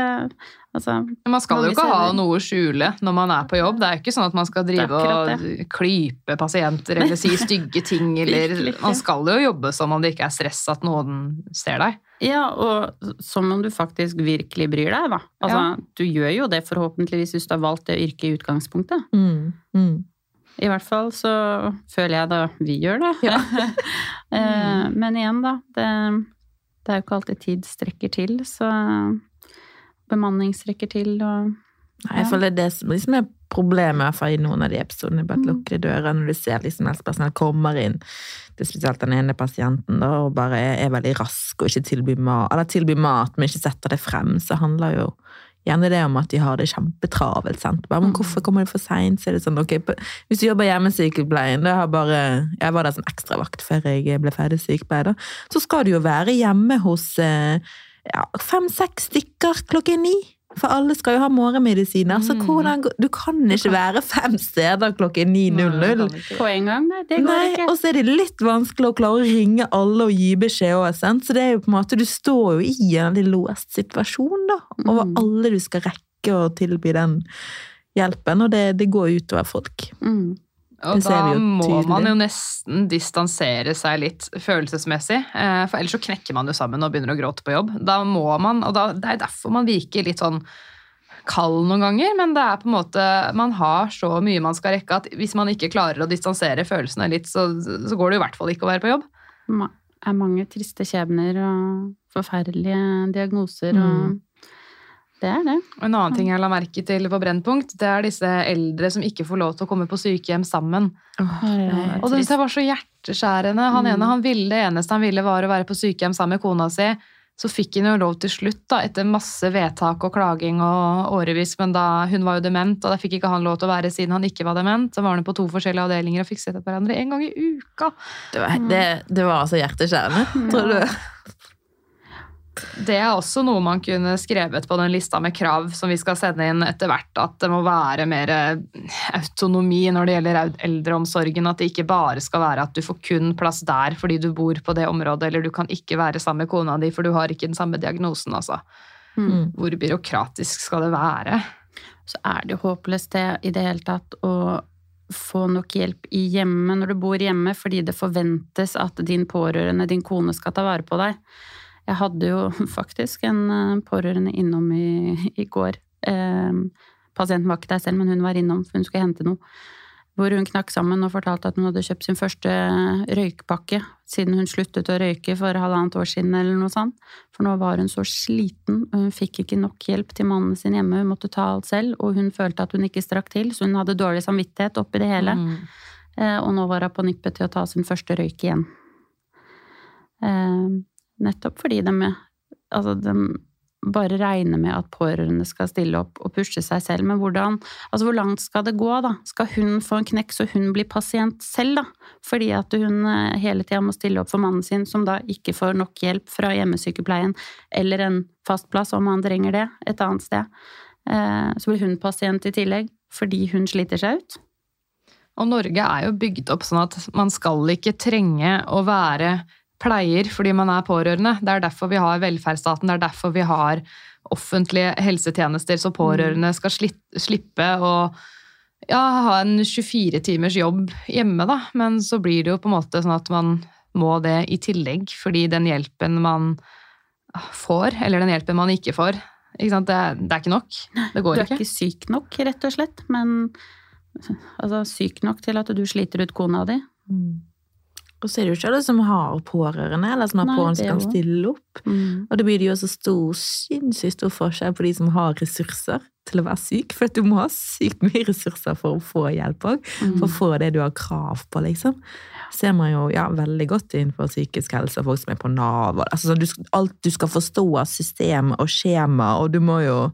altså, man skal jo ikke ha noe å skjule når man er på jobb. Det er jo ikke sånn at man skal drive og klype pasienter eller si stygge ting. Eller, man skal jo jobbe som om det ikke er stress at noen ser deg. ja, og som om du faktisk virkelig bryr deg, da. Altså, Ja. Du gjør jo det forhåpentligvis hvis du har valgt det yrket i utgangspunktet. Mm. Mm. I hvert fall så føler jeg da vi gjør det. Ja. Eh, Men igjen, da. Det, det er jo ikke alltid tid strekker til, så bemanning strekker til og Nei, jeg føler det er det som liksom er problemet i hvert fall i noen av de episodene. Bare Mm. lukke dører når du ser liksom helsepersonell kommer inn. Det er spesielt den ene pasienten da, og bare er, er veldig rask og ikke tilbyr mat, eller tilbyr mat, men ikke setter det frem. Så handler jo gjerne det om at de har det kjempetravelt. sant? Bare, men Mm. hvorfor kommer de for seint? Så er det sånn, ok, på- Hvis du jobber hjemmesykepleien, det har bare, jeg var der som ekstravakt før jeg ble ferdig sykepleier, så skal du jo være hjemme hos eh, ja, fem-seks stykker klokken ni. For alle skal jo ha morgenmedisiner, så Mm. hvordan, du kan ikke være fem steder klokken 9.00. På en gang, nei. Det går Nei, ikke. og så er det litt vanskelig å klare å ringe alle og gi beskjed òg. Så det er jo på en måte, du står jo i en veldig låst situasjon, da. Over Mm. alle du skal rekke å tilby den hjelpen, og det, det går utover folk. Mm. Og da må man jo nesten distansere seg litt følelsesmessig. eh, For ellers så knekker man jo sammen og begynner å gråte på jobb. Da må man, og da, Det er derfor man virker litt sånn kald noen ganger, men det er på en måte Man har så mye man skal rekke at hvis man ikke klarer å distansere følelsene litt, så, så går det jo i hvert fall ikke å være på jobb. Det er mange triste skjebner og forferdelige diagnoser og Mm. Det er det. Og En annen ting jeg la merke til på Brennpunkt, det er disse eldre som ikke får lov til å komme på sykehjem sammen. Oh, Og det synes jeg var så hjerteskjærende. Han Mm. ene, han ville, det eneste han ville var å være på sykehjem sammen med kona si. Så fikk hun jo lov til slutt, da, etter masse vedtak og klaging og årevis, men da hun var jo dement, og da fikk ikke han lov til å være siden han ikke var dement. Så var han på to forskjellige avdelinger og fikk sett på hverandre en gang i uka. Det var, det, det var altså hjerteskjærende, tror du? Det er også noe man kunne skrevet på den lista med krav som vi skal sende inn etter hvert. At det må være mer eh, autonomi når det gjelder eldreomsorgen. At det ikke bare skal være at du får kun plass der fordi du bor på det området, eller du kan ikke være sammen med kona di for du har ikke den samme diagnosen. Altså. Mm. Hvor byråkratisk skal det være? Så er det jo håpløst det i det hele tatt å få nok hjelp i hjemmet når du bor hjemme, fordi det forventes at din pårørende, din kone, skal ta vare på deg. Jeg hadde jo faktisk en eh, pårørende innom i, i går. Eh, pasienten var ikke der selv, men hun var innom, for hun skulle hente noe. Hvor hun knakk sammen og fortalte at hun hadde kjøpt sin første røykpakke siden hun sluttet å røyke for halvannet år siden, eller noe sånt. For nå var hun så sliten, og hun fikk ikke nok hjelp til mannen sin hjemme. Hun måtte ta alt selv, og hun følte at hun ikke strakk til, så hun hadde dårlig samvittighet oppi det hele. Mm. Eh, Og nå var hun på nippet til å ta sin første røyk igjen. Eh, Nettopp fordi de, altså de bare regner med at pårørende skal stille opp og pushe seg selv. Men hvordan, altså hvor langt skal det gå, da? Skal hun få en knekk så hun blir pasient selv, da? Fordi at hun eh, hele tida må stille opp for mannen sin, som da ikke får nok hjelp fra hjemmesykepleien, eller en fast plass om han trenger det, et annet sted. Eh, Så blir hun pasient i tillegg, fordi hun sliter seg ut. Og Norge er jo bygd opp sånn at man skal ikke trenge å være pleier fordi man er pårørende. Det er derfor vi har velferdsstaten, det er derfor vi har offentlige helsetjenester, så pårørende skal slippe å ja, ha en 24 timers jobb hjemme, da. Men så blir det jo på en måte sånn at man må det i tillegg, fordi den hjelpen man får, eller den hjelpen man ikke får, ikke? Det, det er ikke nok. Det Du er ikke. ikke syk nok, rett og slett, men altså, syk nok til at du sliter ut kona di. Mm. Og så er det jo ikke alle som har pårørende, eller som har Nei, pårørende som kan stille opp. Mm. Og det blir det jo også stor, sinnssykt stor forskjell på de som har ressurser til å være syk, for at du må ha sykt mye ressurser for å få hjelp òg. Mm. For å få det du har krav på, liksom. Ser man jo ja, veldig godt innenfor psykisk helse, og folk som er på Nav. og- Altså, du, skal- alt du skal forstå av system og skjema, og du må jo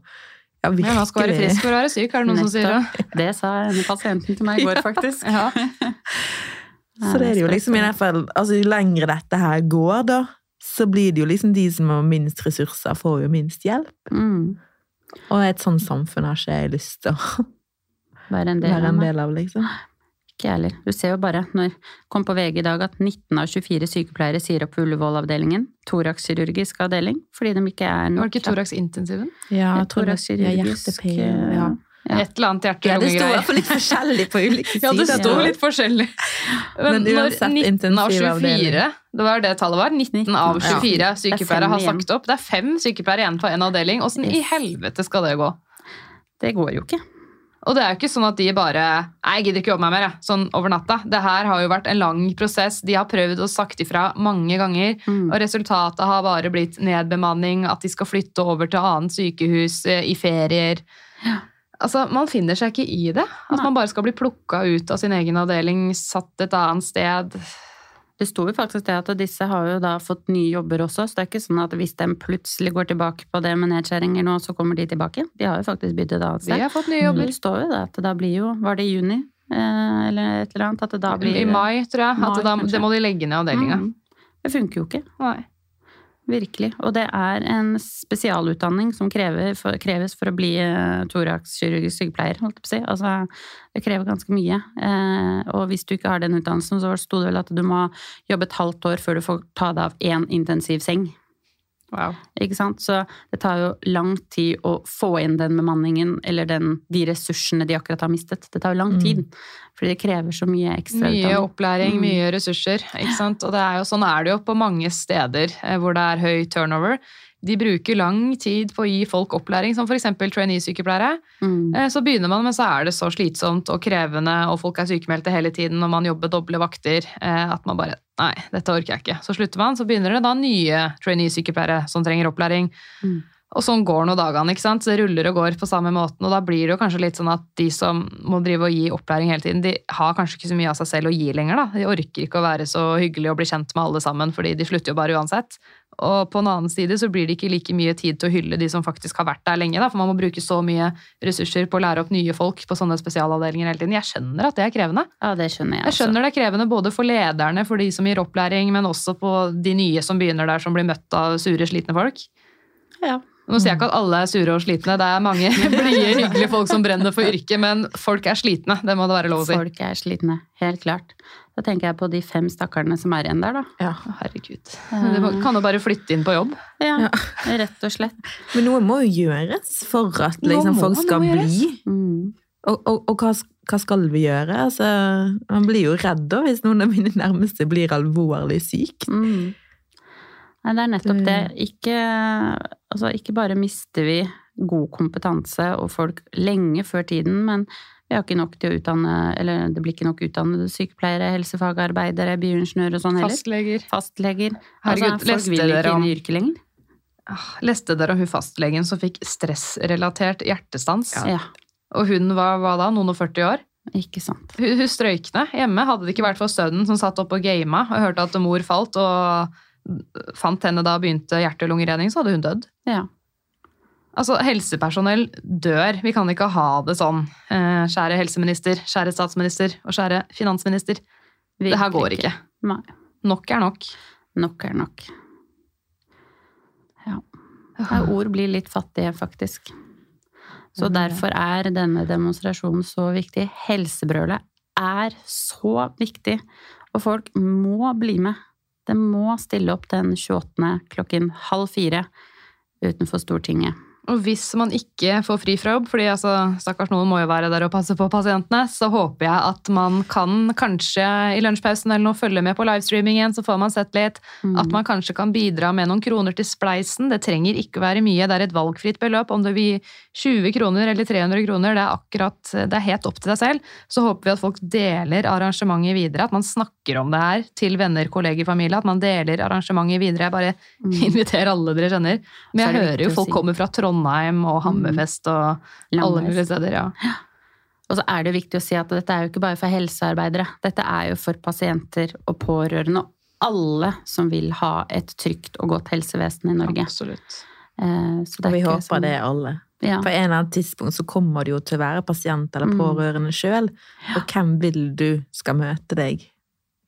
ja, virkelig man skal være frisk for å være syk, er det noen som sier det? Det sa pasienten til meg i går, faktisk. Ja. Så det er det jo liksom i hvert fall altså, Jo lengre dette her går, da, så blir det jo liksom de som har minst ressurser, får jo minst hjelp. Mm. Og et sånt samfunn har ikke jeg lyst til å Være en del være en del av, liksom. Ikke jeg heller. Du ser jo bare, når kom på VG i dag at 19 av 24 sykepleiere sier opp Ullevål-avdelingen, thoraxkirurgisk avdeling, fordi de ikke er Var nok det ikke thorax-intensiven? Ja, det er ja, hjertep- ja. Ja. Et eller annet ja, det sto i hvert hjerte-lunge-greier. fall litt forskjellig på ulike sider. Ja, det sto Ja. litt forskjellig. Men, Men når 19 av 24, det var det tallet var, 19 av 24 Ja. sykepleiere har sagt opp. Det er fem sykepleiere igjen på en avdeling. Åssen i helvete skal det gå? Det går jo ikke. Og det er jo ikke sånn at de bare Nei, jeg gidder ikke jobbe meg mer. Sånn over natta. Det her har jo vært en lang prosess. De har prøvd og sagt ifra mange ganger. Mm. Og resultatet har bare blitt nedbemanning, at de skal flytte over til annet sykehus eh, i ferier. Altså, Man finner seg ikke i det. At Nei. man bare skal bli plukka ut av sin egen avdeling, satt et annet sted. Det sto jo faktisk det at disse har jo da fått nye jobber også, så det er ikke sånn at hvis de plutselig går tilbake på det med nedskjæringer nå, så kommer de tilbake. De har jo faktisk byttet et annet sted. De har fått nye jobber. Det står jo det at da blir jo Var det i juni? Eh, eller et eller annet? At det da blir I mai, tror jeg. Mai, At da, det må de legge ned avdelinga. Mm. Det funker jo ikke. Nei. Virkelig. Og det er en spesialutdanning som for, kreves for å bli uh, thoraxkirurgisk sykepleier, holdt jeg på å si. Altså, det krever ganske mye. Eh, og hvis du ikke har den utdannelsen, så sto det vel at du må jobbe et halvt år før du får ta deg av én intensivseng. Wow. Ikke sant? Så det tar jo lang tid å få inn den bemanningen, eller den, de ressursene de akkurat har mistet. Det tar jo lang Mm. tid, fordi det krever så mye ekstra Mye utdanning. opplæring, Mm. mye ressurser. Ikke sant? Og det er jo, sånn er det jo på mange steder eh, hvor det er høy turnover. De bruker lang tid på å gi folk opplæring, som f.eks. trainee-sykepleiere. Mm. Eh, Så begynner man, men så er det så slitsomt og krevende, og folk er sykemeldte hele tiden, og man jobber doble vakter, eh, at man bare Nei, dette orker jeg ikke. Så slutter man. Så begynner det da nye trainee-sykepleiere som trenger opplæring. Mm. Og sånn går nå dagene, ikke sant. Så det ruller og går på samme måten. Og da blir det jo kanskje litt sånn at de som må drive og gi opplæring hele tiden, de har kanskje ikke så mye av seg selv å gi lenger, da. De orker ikke å være så hyggelige og bli kjent med alle sammen, fordi de slutter jo bare uansett. Og på en annen side så blir det ikke like mye tid til å hylle de som faktisk har vært der lenge, da. For man må bruke så mye ressurser på å lære opp nye folk på sånne spesialavdelinger hele tiden. Jeg skjønner at det er krevende. Ja, det skjønner jeg også. Jeg skjønner det er krevende både for lederne, for de som gir opplæring, men også på de nye som begynner der, som blir møtt av sure, slitne folk. Ja. Nå sier jeg ikke at alle er sure og slitne, det er mange blide, hyggelige folk som brenner for yrket, men folk er slitne, det må det være lov å si. Folk er slitne, helt klart. Da tenker jeg på de fem stakkarene som er igjen der, da. Ja. Herregud. Du kan jo bare flytte inn på jobb. Ja, rett og slett. Men noe må jo gjøres for at liksom, folk skal bli. Mm. Og, og, og hva, hva skal vi gjøre? Altså, man blir jo redd da, hvis noen av mine nærmeste blir alvorlig syk. Mm. Nei, det er nettopp Det- det. Ikke, altså, ikke bare mister vi god kompetanse og folk lenge før tiden, men vi har ikke nok til å utdanne Eller det blir ikke nok utdannede sykepleiere, helsefagarbeidere, bioingeniører og sånn heller. Fastleger. Fastleger. Herregud, altså, folk vil ikke inn i yrket lenger. Ah, Leste dere om hun fastlegen som fikk stressrelatert hjertestans? Ja. Og hun var hva da, noen og 40 år? ikke sant. Hun, hun strøykne hjemme. Hadde det ikke vært for sønnen som satt oppe og gama og hørte at mor falt, og fant henne da begynte hjerte- og lungeredning, så hadde hun dødd. Ja. Altså, helsepersonell dør. Vi kan ikke ha det sånn. Eh, Kjære helseminister, kjære statsminister og kjære finansminister. Det her går ikke. Nei. Nok er nok. Nok er nok. Ja. Her ord blir litt fattige, faktisk. Så derfor er denne demonstrasjonen så viktig. Helsebrølet er så viktig, og folk må bli med. De må stille opp den 28. klokken halv fire utenfor Stortinget. Og hvis man ikke får fri fra jobb, fordi altså, stakkars noen må jo være der og passe på pasientene, så håper jeg at man kan kanskje i lunsjpausen eller noe følge med på livestreamingen, så får man sett litt. Mm. At man kanskje kan bidra med noen kroner til spleisen. Det trenger ikke være mye, det er et valgfritt beløp. Om det blir 20 kroner eller 300 kroner, det er akkurat, det er helt opp til deg selv. Så håper vi at folk deler arrangementet videre, at man snakker om det her til venner, kolleger, familie. At man deler arrangementet videre. Jeg bare Mm. inviterer alle dere kjenner. Men jeg er hører jo folk si- kommer fra Trondheim og Hammerfest og alle mulige steder. ja. Og så er det viktig å si at dette er jo ikke bare for helsearbeidere. Dette er jo for pasienter og pårørende og alle som vil ha et trygt og godt helsevesen i Norge. Absolutt. Eh, Så det Og vi ikke håper sånn- det er alle. Ja. På en eller annen tidspunkt så kommer det jo til å være pasient eller Mm. pårørende sjøl. Og hvem vil du skal møte deg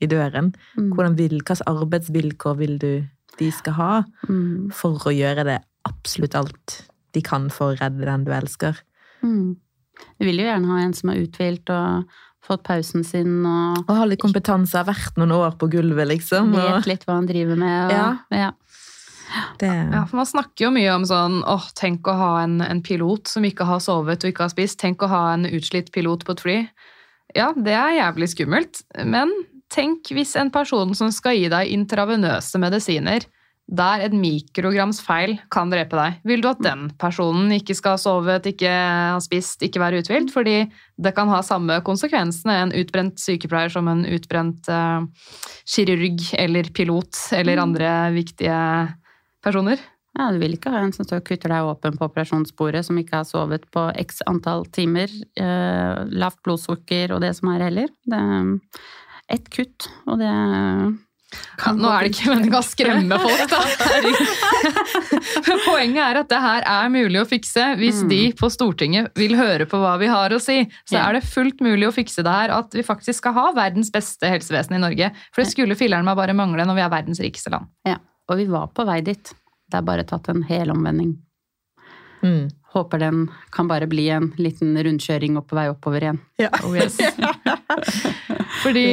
i døren? Mm. Hvordan vil, hvilke arbeidsvilkår vil du de skal ha Mm. for å gjøre det absolutt alt de kan for å redde den du elsker? Mm. Vi vil jo gjerne ha en som er uthvilt og fått pausen sin og Og ha litt kompetanse, har vært noen år på gulvet, liksom. Og vet litt hva han driver med. Og, Ja. ja. det, Ja, for Man snakker jo mye om sånn åh, tenk å ha en, en pilot som ikke har sovet og ikke har spist. Tenk å ha en utslitt pilot på et fly. Ja, det er jævlig skummelt. Men tenk hvis en person som skal gi deg intravenøse medisiner, der et mikrograms feil kan drepe deg. Vil du at den personen ikke skal ha sovet, ikke ha spist, ikke være uthvilt? Fordi det kan ha samme konsekvensene en utbrent sykepleier som en utbrent uh, kirurg eller pilot eller andre viktige personer. Ja, Du vil ikke ha en som står og kutter deg åpen på operasjonsbordet, som ikke har sovet på x antall timer, uh, lavt blodsukker og det som er heller. Det er ett kutt, og det Ja, nå er det ikke meninga å skremme folk, da. Men poenget er at det her er mulig å fikse hvis Mm. de på Stortinget vil høre på hva vi har å si. Så er det fullt mulig å fikse det her, at vi faktisk skal ha verdens beste helsevesen i Norge. For det skulle filler'n meg bare mangle når vi er verdens rikeste land. Ja, og vi var på vei dit. Det er bare tatt en helomvending. Mm. Håper den kan bare bli en liten rundkjøring opp på vei oppover igjen. Ja. Oh, yes. Fordi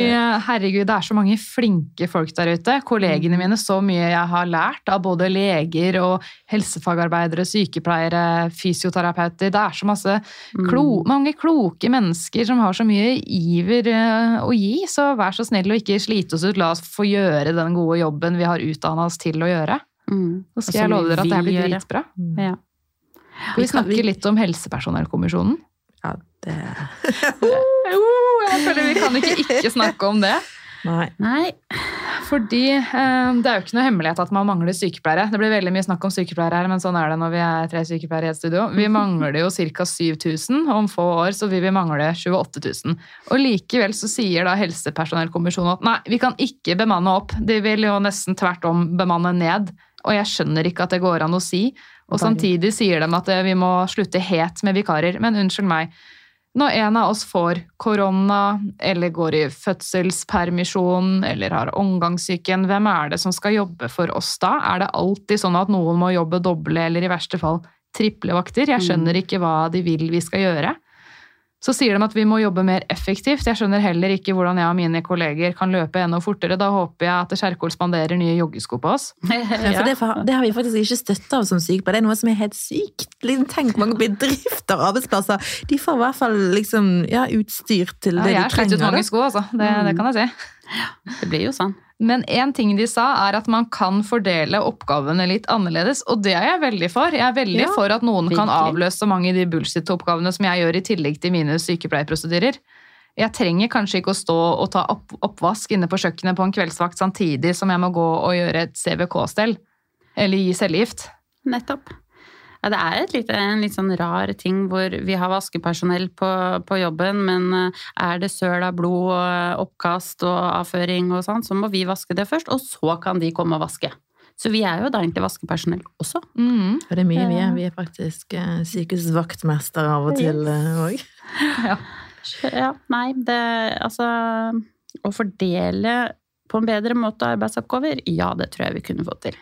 herregud, det er så mange flinke folk der ute. Kollegene mine, så mye jeg har lært av både leger og helsefagarbeidere, sykepleiere, fysioterapeuter. Det er så masse klo, mange kloke mennesker som har så mye iver eh, å gi. Så vær så snill å ikke slite oss ut. La oss få gjøre den gode jobben vi har utdanna oss til å gjøre. Mm. Så skal jeg love dere at det blir dritbra. dritbra. Ja. Skal vi snakke litt om helsepersonellkommisjonen? ja, det Jo, jeg føler vi kan ikke ikke snakke om det. Nei. Nei, Fordi eh, det er jo ikke noe hemmelighet at man mangler sykepleiere. Det blir veldig mye snakk om sykepleiere her, men sånn er det når vi er tre sykepleiere i et studio. Vi mangler jo ca. 7000, og om få år så vil vi mangle 28 000. Og likevel så sier da helsepersonellkommisjonen at nei, vi kan ikke bemanne opp. De vil jo nesten tvert om bemanne ned. Og jeg skjønner ikke at det går an å si. Og samtidig sier de at eh, vi må slutte het med vikarer. Men unnskyld meg. Når en av oss får korona, eller går i fødselspermisjon, eller har omgangssyken, hvem er det som skal jobbe for oss da? Er det alltid sånn at noen må jobbe doble, eller i verste fall triple vakter? Jeg skjønner ikke hva de vil vi skal gjøre. Så sier de at vi må jobbe mer effektivt. Jeg skjønner heller ikke hvordan jeg og mine kolleger kan løpe enda fortere. Da håper jeg at Kjerkol spanderer nye joggesko på oss. Ja, for det, det har vi faktisk ikke støtte av som sykepleiere. Det er noe som er helt sykt. Liksom, tenk mange bedrifter og arbeidsplasser. De får i hvert fall liksom, ja, utstyr til det Ja, trenger. jeg har slitt ut mange sko, altså. Det, det kan jeg si. det blir jo sånn. Men én ting de sa, er at man kan fordele oppgavene litt annerledes, og det er jeg veldig for. Jeg er veldig Ja, for at noen kan virkelig. avløse mange av de bullshit-oppgavene som jeg gjør i tillegg til mine sykepleierprosedyrer. Jeg trenger kanskje ikke å stå og ta opp, oppvask inne på kjøkkenet på en kveldsvakt samtidig som jeg må gå og gjøre et CVK-stell. Eller gi cellegift. Nettopp. Ja, det er et lite, en litt sånn rar ting hvor vi har vaskepersonell på, på jobben, men eh, er det søl av blod og eh, oppkast og avføring og sånn, så må vi vaske det først, og så kan de komme og vaske. Så vi er jo da egentlig vaskepersonell også. Mm. Og det er mye vi er. Vi er faktisk eh, sykehusets vaktmester av og til òg. Ja, nei, det Altså Å fordele på en bedre måte arbeidsoppgaver, ja, det tror jeg vi kunne fått til.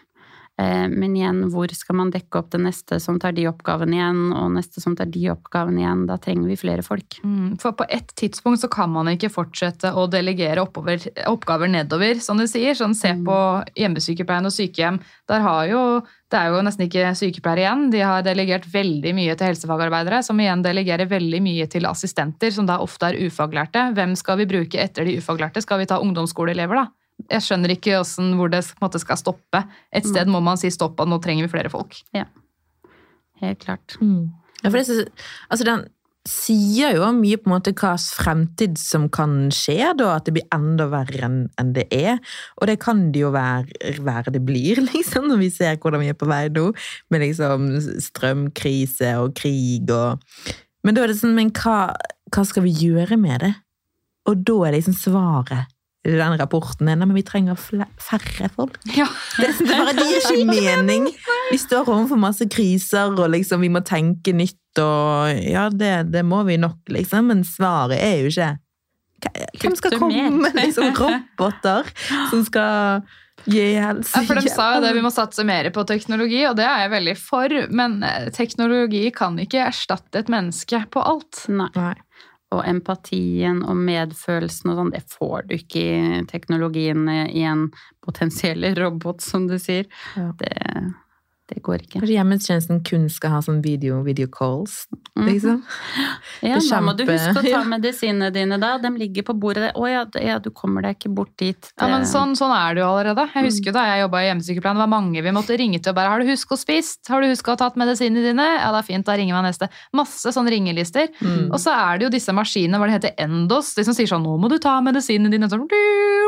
Eh, Men igjen, hvor skal man dekke opp det neste som tar de oppgavene igjen, og neste som tar de oppgavene igjen? Da trenger vi flere folk. Mm, For på et tidspunkt så kan man ikke fortsette å delegere oppover, oppgaver nedover, som du sier. Sånn, se på hjemmesykepleien og sykehjem. Der har jo, det er jo nesten ikke sykepleiere igjen. De har delegert veldig mye til helsefagarbeidere, som igjen delegerer veldig mye til assistenter, som da ofte er ufaglærte. Hvem skal vi bruke etter de ufaglærte? Skal vi ta ungdomsskoleelever, da? Jeg skjønner ikke hvordan, hvor det på en måte skal stoppe. Et sted må man si stopp, og nå trenger vi flere folk. Helt klart. Mm. Ja, for det, er altså den sier jo mye på en måte hva slags fremtid som kan skje, da, at det blir enda verre enn det er. Og det kan det jo være, være det blir, liksom, når vi ser hvordan vi er på vei nå, med liksom strømkrise og krig og Men da er det sånn, men hva, hva skal vi gjøre med det? Og da er liksom svaret den rapporten er, nei, men vi trenger færre folk. Ja. Det, det, bare, det gir ikke mening. Vi står overfor masse kriser, og liksom vi må tenke nytt, og ja, det, det må vi nok, liksom. Men svaret er jo ikke Hvem skal komme med liksom roboter som skal gi helse? Ja, for de sa jo det, vi må satse mer på teknologi, og det er jeg veldig for. Men eh, teknologi kan ikke erstatte et menneske på alt. Nei. Og empatien og medfølelsen og sånn, det får du ikke i teknologien i en potensiell robot, som du sier. Ja. Det, det går ikke. Kanskje hjemmetjenesten kun skal ha sånn video, video calls, liksom? Ja, da må du huske å ta medisinene dine da. De ligger på bordet. Å ja, ja, du kommer deg ikke bort dit. Ja, men sånn, sånn er det jo allerede. Jeg husker jo Da jeg jobba i hjemmesykepleien, det var mange vi måtte ringe til og bare 'Har du huska å spist? Har du huska å tatt medisinene dine?' Ja, det er fint, da ringer vi neste. Masse sånne ringelister. Mm. Og så er det jo disse maskinene, hva det heter, Endos, de som sier sånn 'Nå må du ta medisinene dine'. Sånn,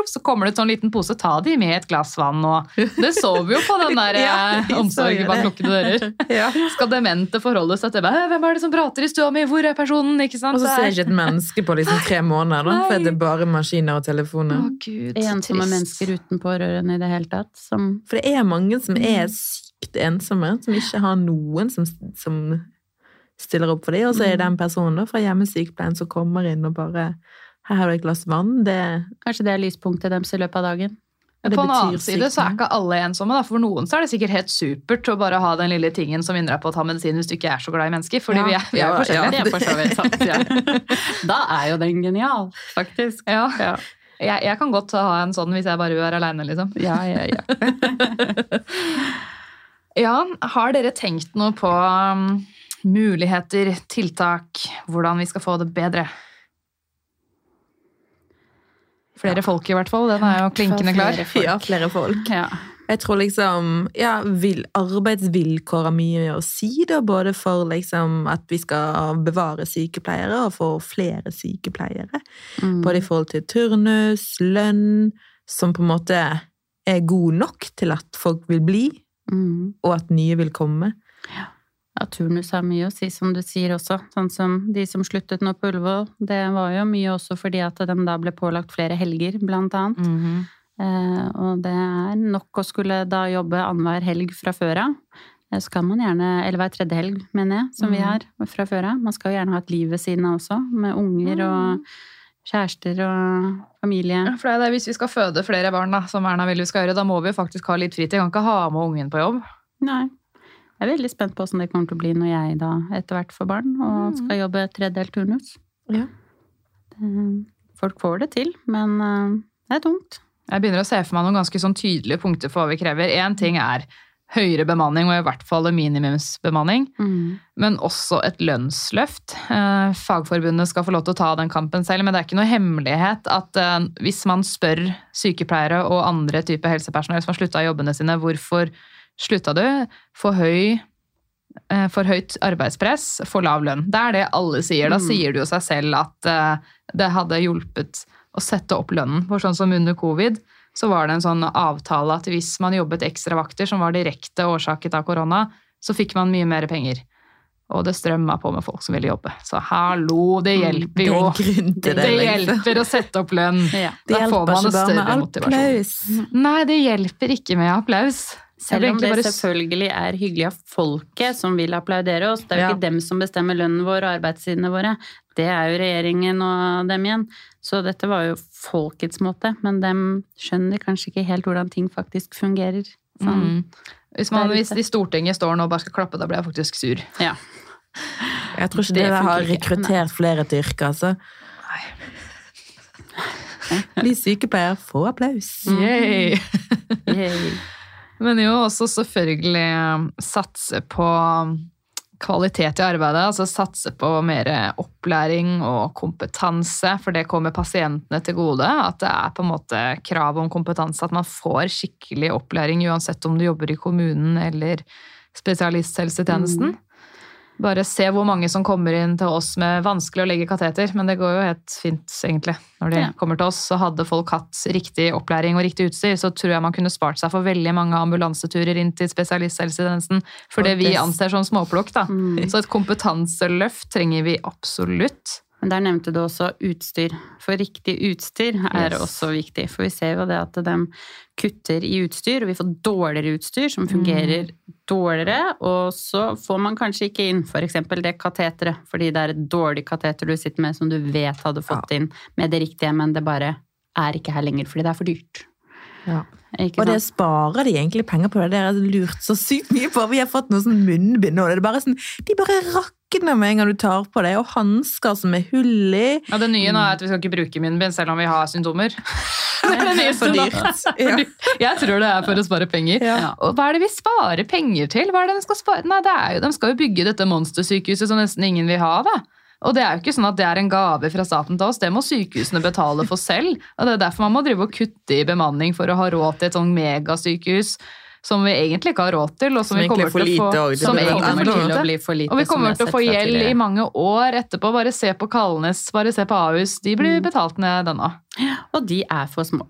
så kommer det ut sånn liten pose, ta de med et glass vann og Det så vi jo på den der Ja, eh, vi så Norge bak lukkede dører. Ja. Skal demente forholde seg til «Hæ, hvem er det som prater i stua mi, hvor er personen? Ikke sant? Og så ser er- jeg ikke et menneske på liksom tre måneder, da, for det er bare maskiner og telefoner. Å, Gud, Ensomme mennesker uten pårørende i det hele tatt. Som For det er mange som Mm. er sykt ensomme, som ikke har noen som, som stiller opp for dem. Og så Mm. er det en person da, fra hjemmesykepleien som kommer inn og bare Her har du et glass vann. Det, Kanskje det er lyspunktet deres i løpet av dagen. Det på en annen side så er ikke alle ensomme. Da. For noen så er det sikkert helt supert å bare ha den lille tingen som minner deg på å ta medisin hvis du ikke er så glad i mennesker. Fordi Ja. vi er, vi er Ja, forskjellige. Det er sant, ja. Da er jo den genial, faktisk. Ja. Ja, Jeg, jeg kan godt ha en sånn hvis jeg bare vil være aleine, liksom. ja, ja. ja. Ja, har dere tenkt noe på um, muligheter, tiltak, hvordan vi skal få det bedre? Flere folk, i hvert fall. Den er jo klinkende klar. Flere folk. Ja, flere folk. Ja. Jeg tror liksom ja, vil, arbeidsvilkår har mye å si, da, både for liksom at vi skal bevare sykepleiere og få flere sykepleiere. Mm. Både i forhold til turnus, lønn, som på en måte er god nok til at folk vil bli, Mm. og at nye vil komme. Ja, turnus har mye å si, som du sier også. Sånn som de som sluttet nå på Ullevål. Det var jo mye også fordi at de da ble pålagt flere helger, blant annet. Mhm. Eh, og det er nok å skulle da jobbe annenhver helg fra før av. Så kan man gjerne, eller hver tredje helg, mener jeg, som vi Mhm. har fra før av. Man skal jo gjerne ha et liv ved siden av også, med unger og kjærester og familie. Ja, For det er det, Hvis vi skal føde flere barn, da, som Erna vil vi skal gjøre, da må vi jo faktisk ha litt fritid. Jeg kan ikke ha med ungen på jobb. Nei. Jeg er veldig spent på hvordan det kommer til å bli når jeg da etter hvert får barn og skal jobbe tredelt turnus. Ja. Folk får det til, men eh, det er tungt. Jeg begynner å se for meg noen ganske sånn tydelige punkter for hva vi krever. Én ting er høyere bemanning, og i hvert fall minimumsbemanning. minimumsbemanning. Men også et lønnsløft. Eh, Fagforbundet skal få lov til å ta den kampen selv, men det er ikke noe hemmelighet at eh, hvis man spør sykepleiere og andre typer helsepersonell som har slutta i jobbene sine, hvorfor slutta du? For høy eh, for høyt arbeidspress, for lav lønn. Det er det alle sier. Da Mm. sier det jo seg selv at eh, det hadde hjulpet å sette opp lønnen. For sånn som under covid, så var det en sånn avtale at hvis man jobbet ekstra vakter som var direkte årsaket av korona, så fikk man mye mer penger. Og det strømma på med folk som ville jobbe. Så hallo, det Mm, hjelper er jo. Det det. liksom. hjelper å sette opp lønn. Ja. Det Da får man en større motivasjon. applaus. Nei, det hjelper ikke med applaus. Selv om det bare- selvfølgelig er hyggelig av folket som vil applaudere oss. Det er jo Ja. ikke dem som bestemmer lønnen vår og arbeidstidene våre. Det er jo regjeringen og dem igjen. Så dette var jo folkets måte, men dem skjønner kanskje ikke helt hvordan ting faktisk fungerer. Sånn. Mm. Hvis, man, hvis de i Stortinget står nå og bare skal klappe, da blir jeg faktisk sur. Ja. Jeg tror ikke Det det, har rekruttert flere til yrket, altså. Bli sykepleier, få applaus. Mm. Yay! Yay. Men jo også selvfølgelig um, satse på kvalitet i arbeidet. Altså satse på mer opplæring og kompetanse, for det kommer pasientene til gode. At det er på en måte krav om kompetanse, at man får skikkelig opplæring uansett om du jobber i kommunen eller spesialisthelsetjenesten. Bare se hvor mange som kommer inn til oss med vanskelig å legge kateter, men det går jo helt fint, egentlig. Når de Ja. kommer til oss, så hadde folk hatt riktig opplæring og riktig utstyr, så tror jeg man kunne spart seg for veldig mange ambulanseturer inn til spesialisthelsetjenesten, for det vi anser som småplukk, da. Mm. Så et kompetanseløft trenger vi absolutt. Men der nevnte du også utstyr. For riktig utstyr er Yes. også viktig. For vi ser jo det at de kutter i utstyr, og vi får dårligere utstyr som fungerer dårligere. Og så får man kanskje ikke inn f.eks. det kateteret, fordi det er et dårlig kateter du sitter med som du vet hadde fått inn med det riktige, men det bare er ikke her lenger fordi det er for dyrt. Ja. Ikke Og det sparer de egentlig penger på. det. Det har lurt så sykt mye på. Vi har fått noe sånn munnbind nå. Det er bare sånn, de bare rakner med en gang du tar på det. Og hansker som er hull i. Ja, det nye nå er at vi skal ikke bruke munnbind selv om vi har symptomer. det er det For dyrt. Ja. dyrt. Jeg tror det er for å spare penger. Ja. Og hva er det vi sparer penger til? Hva er det De skal spare? Nei, det er jo, de skal jo bygge dette monstersykehuset som nesten ingen vil ha. da. Og det er jo ikke sånn at det er en gave fra staten til oss, det må sykehusene betale for selv. Og det er derfor man må drive og kutte i bemanning for å ha råd til et sånn megasykehus som vi egentlig ikke har råd til, og som, Som vi kommer er til å få, lite som egentlig enda for kommer til å bli for lite. Og vi kommer til å få gjeld i mange år etterpå. Bare se på Kalnes, bare se på Ahus. De blir Mm. betalt ned denne. Og de er for små.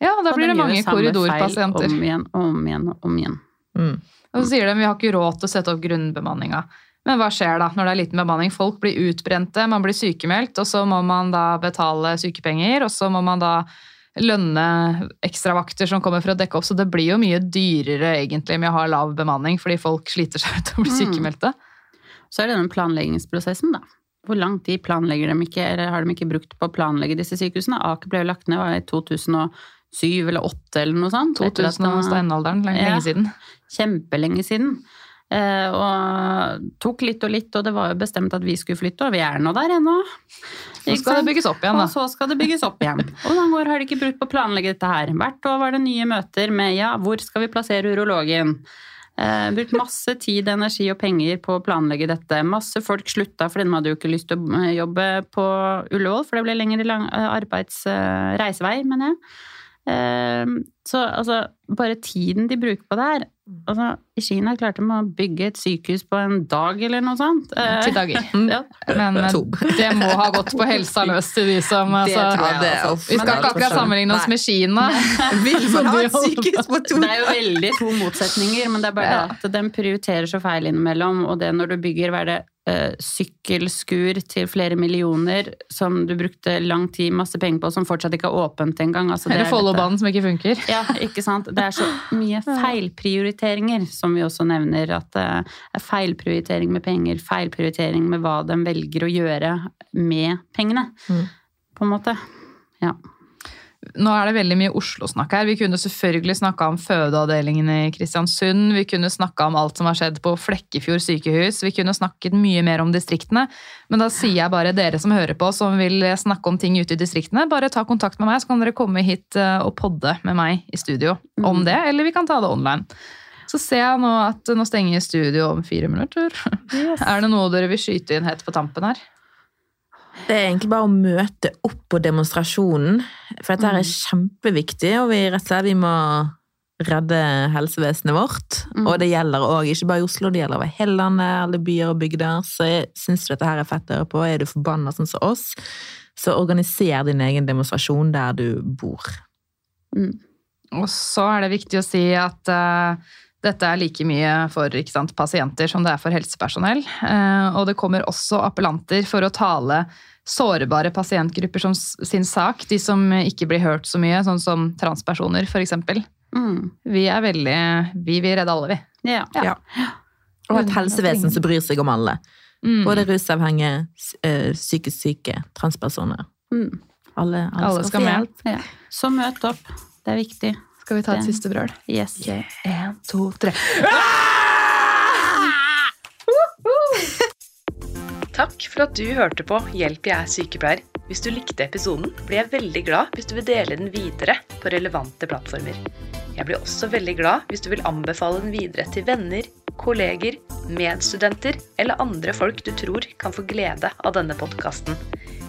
Ja, da Og blir det mange korridorpasienter. Om igjen om igjen om igjen. Mm. Og så sier de vi har ikke råd til å sette opp grunnbemanninga. Men hva skjer da når det er liten bemanning? Folk blir utbrente, man blir sykemeldt, og så må man da betale sykepenger, og så må man da lønne ekstravakter som kommer for å dekke opp. Så det blir jo mye dyrere egentlig med å ha lav bemanning, fordi folk sliter seg ut og blir Mm. sykemeldte. Så er det den planleggingsprosessen, da. Hvor lang tid planlegger de ikke, eller har de ikke brukt på å planlegge disse sykehusene? Aker ble jo lagt ned var i 2007 eller 2008 eller noe sånt. 2000 og steinalderen, lenge, Ja. lenge siden. Kjempelenge siden. Eh, og tok litt og litt, og det var jo bestemt at vi skulle flytte, og vi er nå der ennå. Så skal det bygges opp igjen, Og da. så skal det bygges opp igjen. Og noen år har de ikke brukt på å planlegge dette her. Hvert år var det nye møter med ja, hvor skal vi plassere urologen? Eh, brukt masse tid, energi og penger på å planlegge dette. Masse folk slutta fordi de hadde jo ikke lyst til å eh, jobbe på Ullevål, for det ble lengre lang, eh, arbeids, reisevei, mener jeg. Eh, så altså, bare tiden de bruker på det her altså, I Kina klarte de å bygge et sykehus på en dag eller noe sånt. Eh, Ti dager. ja. Men eh, det må ha gått på helsa løs til de som Det altså, det er. Vi skal ikke akkurat sammenligne oss Nei. med Kina. Vil man ha et sykehus på to? Det er jo veldig to motsetninger, men det er bare det at den prioriterer så feil innimellom. Og det når du bygger hva er det, eh, sykkelskur til flere millioner som du brukte lang tid, masse penger på, som fortsatt ikke er åpent engang. Altså, Eller er Follobanen som ikke funker. Ja, ikke sant. Det er så mye feilprioriteringer, som vi også nevner. At det er feilprioritering med penger, feilprioritering med hva de velger å gjøre med pengene. Mm. På en måte. Ja. Nå er det veldig mye Oslo-snakk her. Vi kunne selvfølgelig snakka om fødeavdelingen i Kristiansund. Vi kunne snakka om alt som har skjedd på Flekkefjord sykehus. Vi kunne snakket mye mer om distriktene. Men da sier jeg bare dere som hører på, som vil snakke om ting ute i distriktene, bare ta kontakt med meg, så kan dere komme hit eh, og podde med meg i studio om Mm. det. Eller vi kan ta det online. Så ser jeg nå at nå stenger studio om fire minutter. Er det noe dere vil skyte inn helt på tampen her? Det er egentlig bare å møte opp på demonstrasjonen, for dette her er Mm. kjempeviktig, og vi rett og slett vi må redde helsevesenet vårt. Mm. Og det gjelder òg ikke bare i Oslo, det gjelder over hele landet, alle byer og bygder. Så jeg syns dette her er fett å høre på. Er du forbanna sånn som oss, så organiser din egen demonstrasjon der du bor. Mm. Og så er det viktig å si at eh, dette er like mye for ikke sant, pasienter som det er for helsepersonell. Eh, og det kommer også appellanter for å tale sårbare pasientgrupper som sin sak. De som ikke blir hørt så mye, sånn som transpersoner f.eks. Mm. Vi er veldig Vi vil redde alle, vi. Ja. Ja. Og et helsevesen som bryr seg om alle. Mm. Både rusavhengige, eh, psykisk syke, transpersoner. Mm. Alle, alle, Alle skal skal med. ja. Så møt opp. Det er viktig. Skal vi ta et siste brøl? Yes. En, to, tre. Takk for at du hørte på Hjelp, jeg er sykepleier. Hvis du likte episoden, blir jeg veldig glad hvis du vil dele den videre på relevante plattformer. Jeg blir også veldig glad hvis du vil anbefale den videre til venner, kolleger, medstudenter eller andre folk du tror kan få glede av denne podkasten.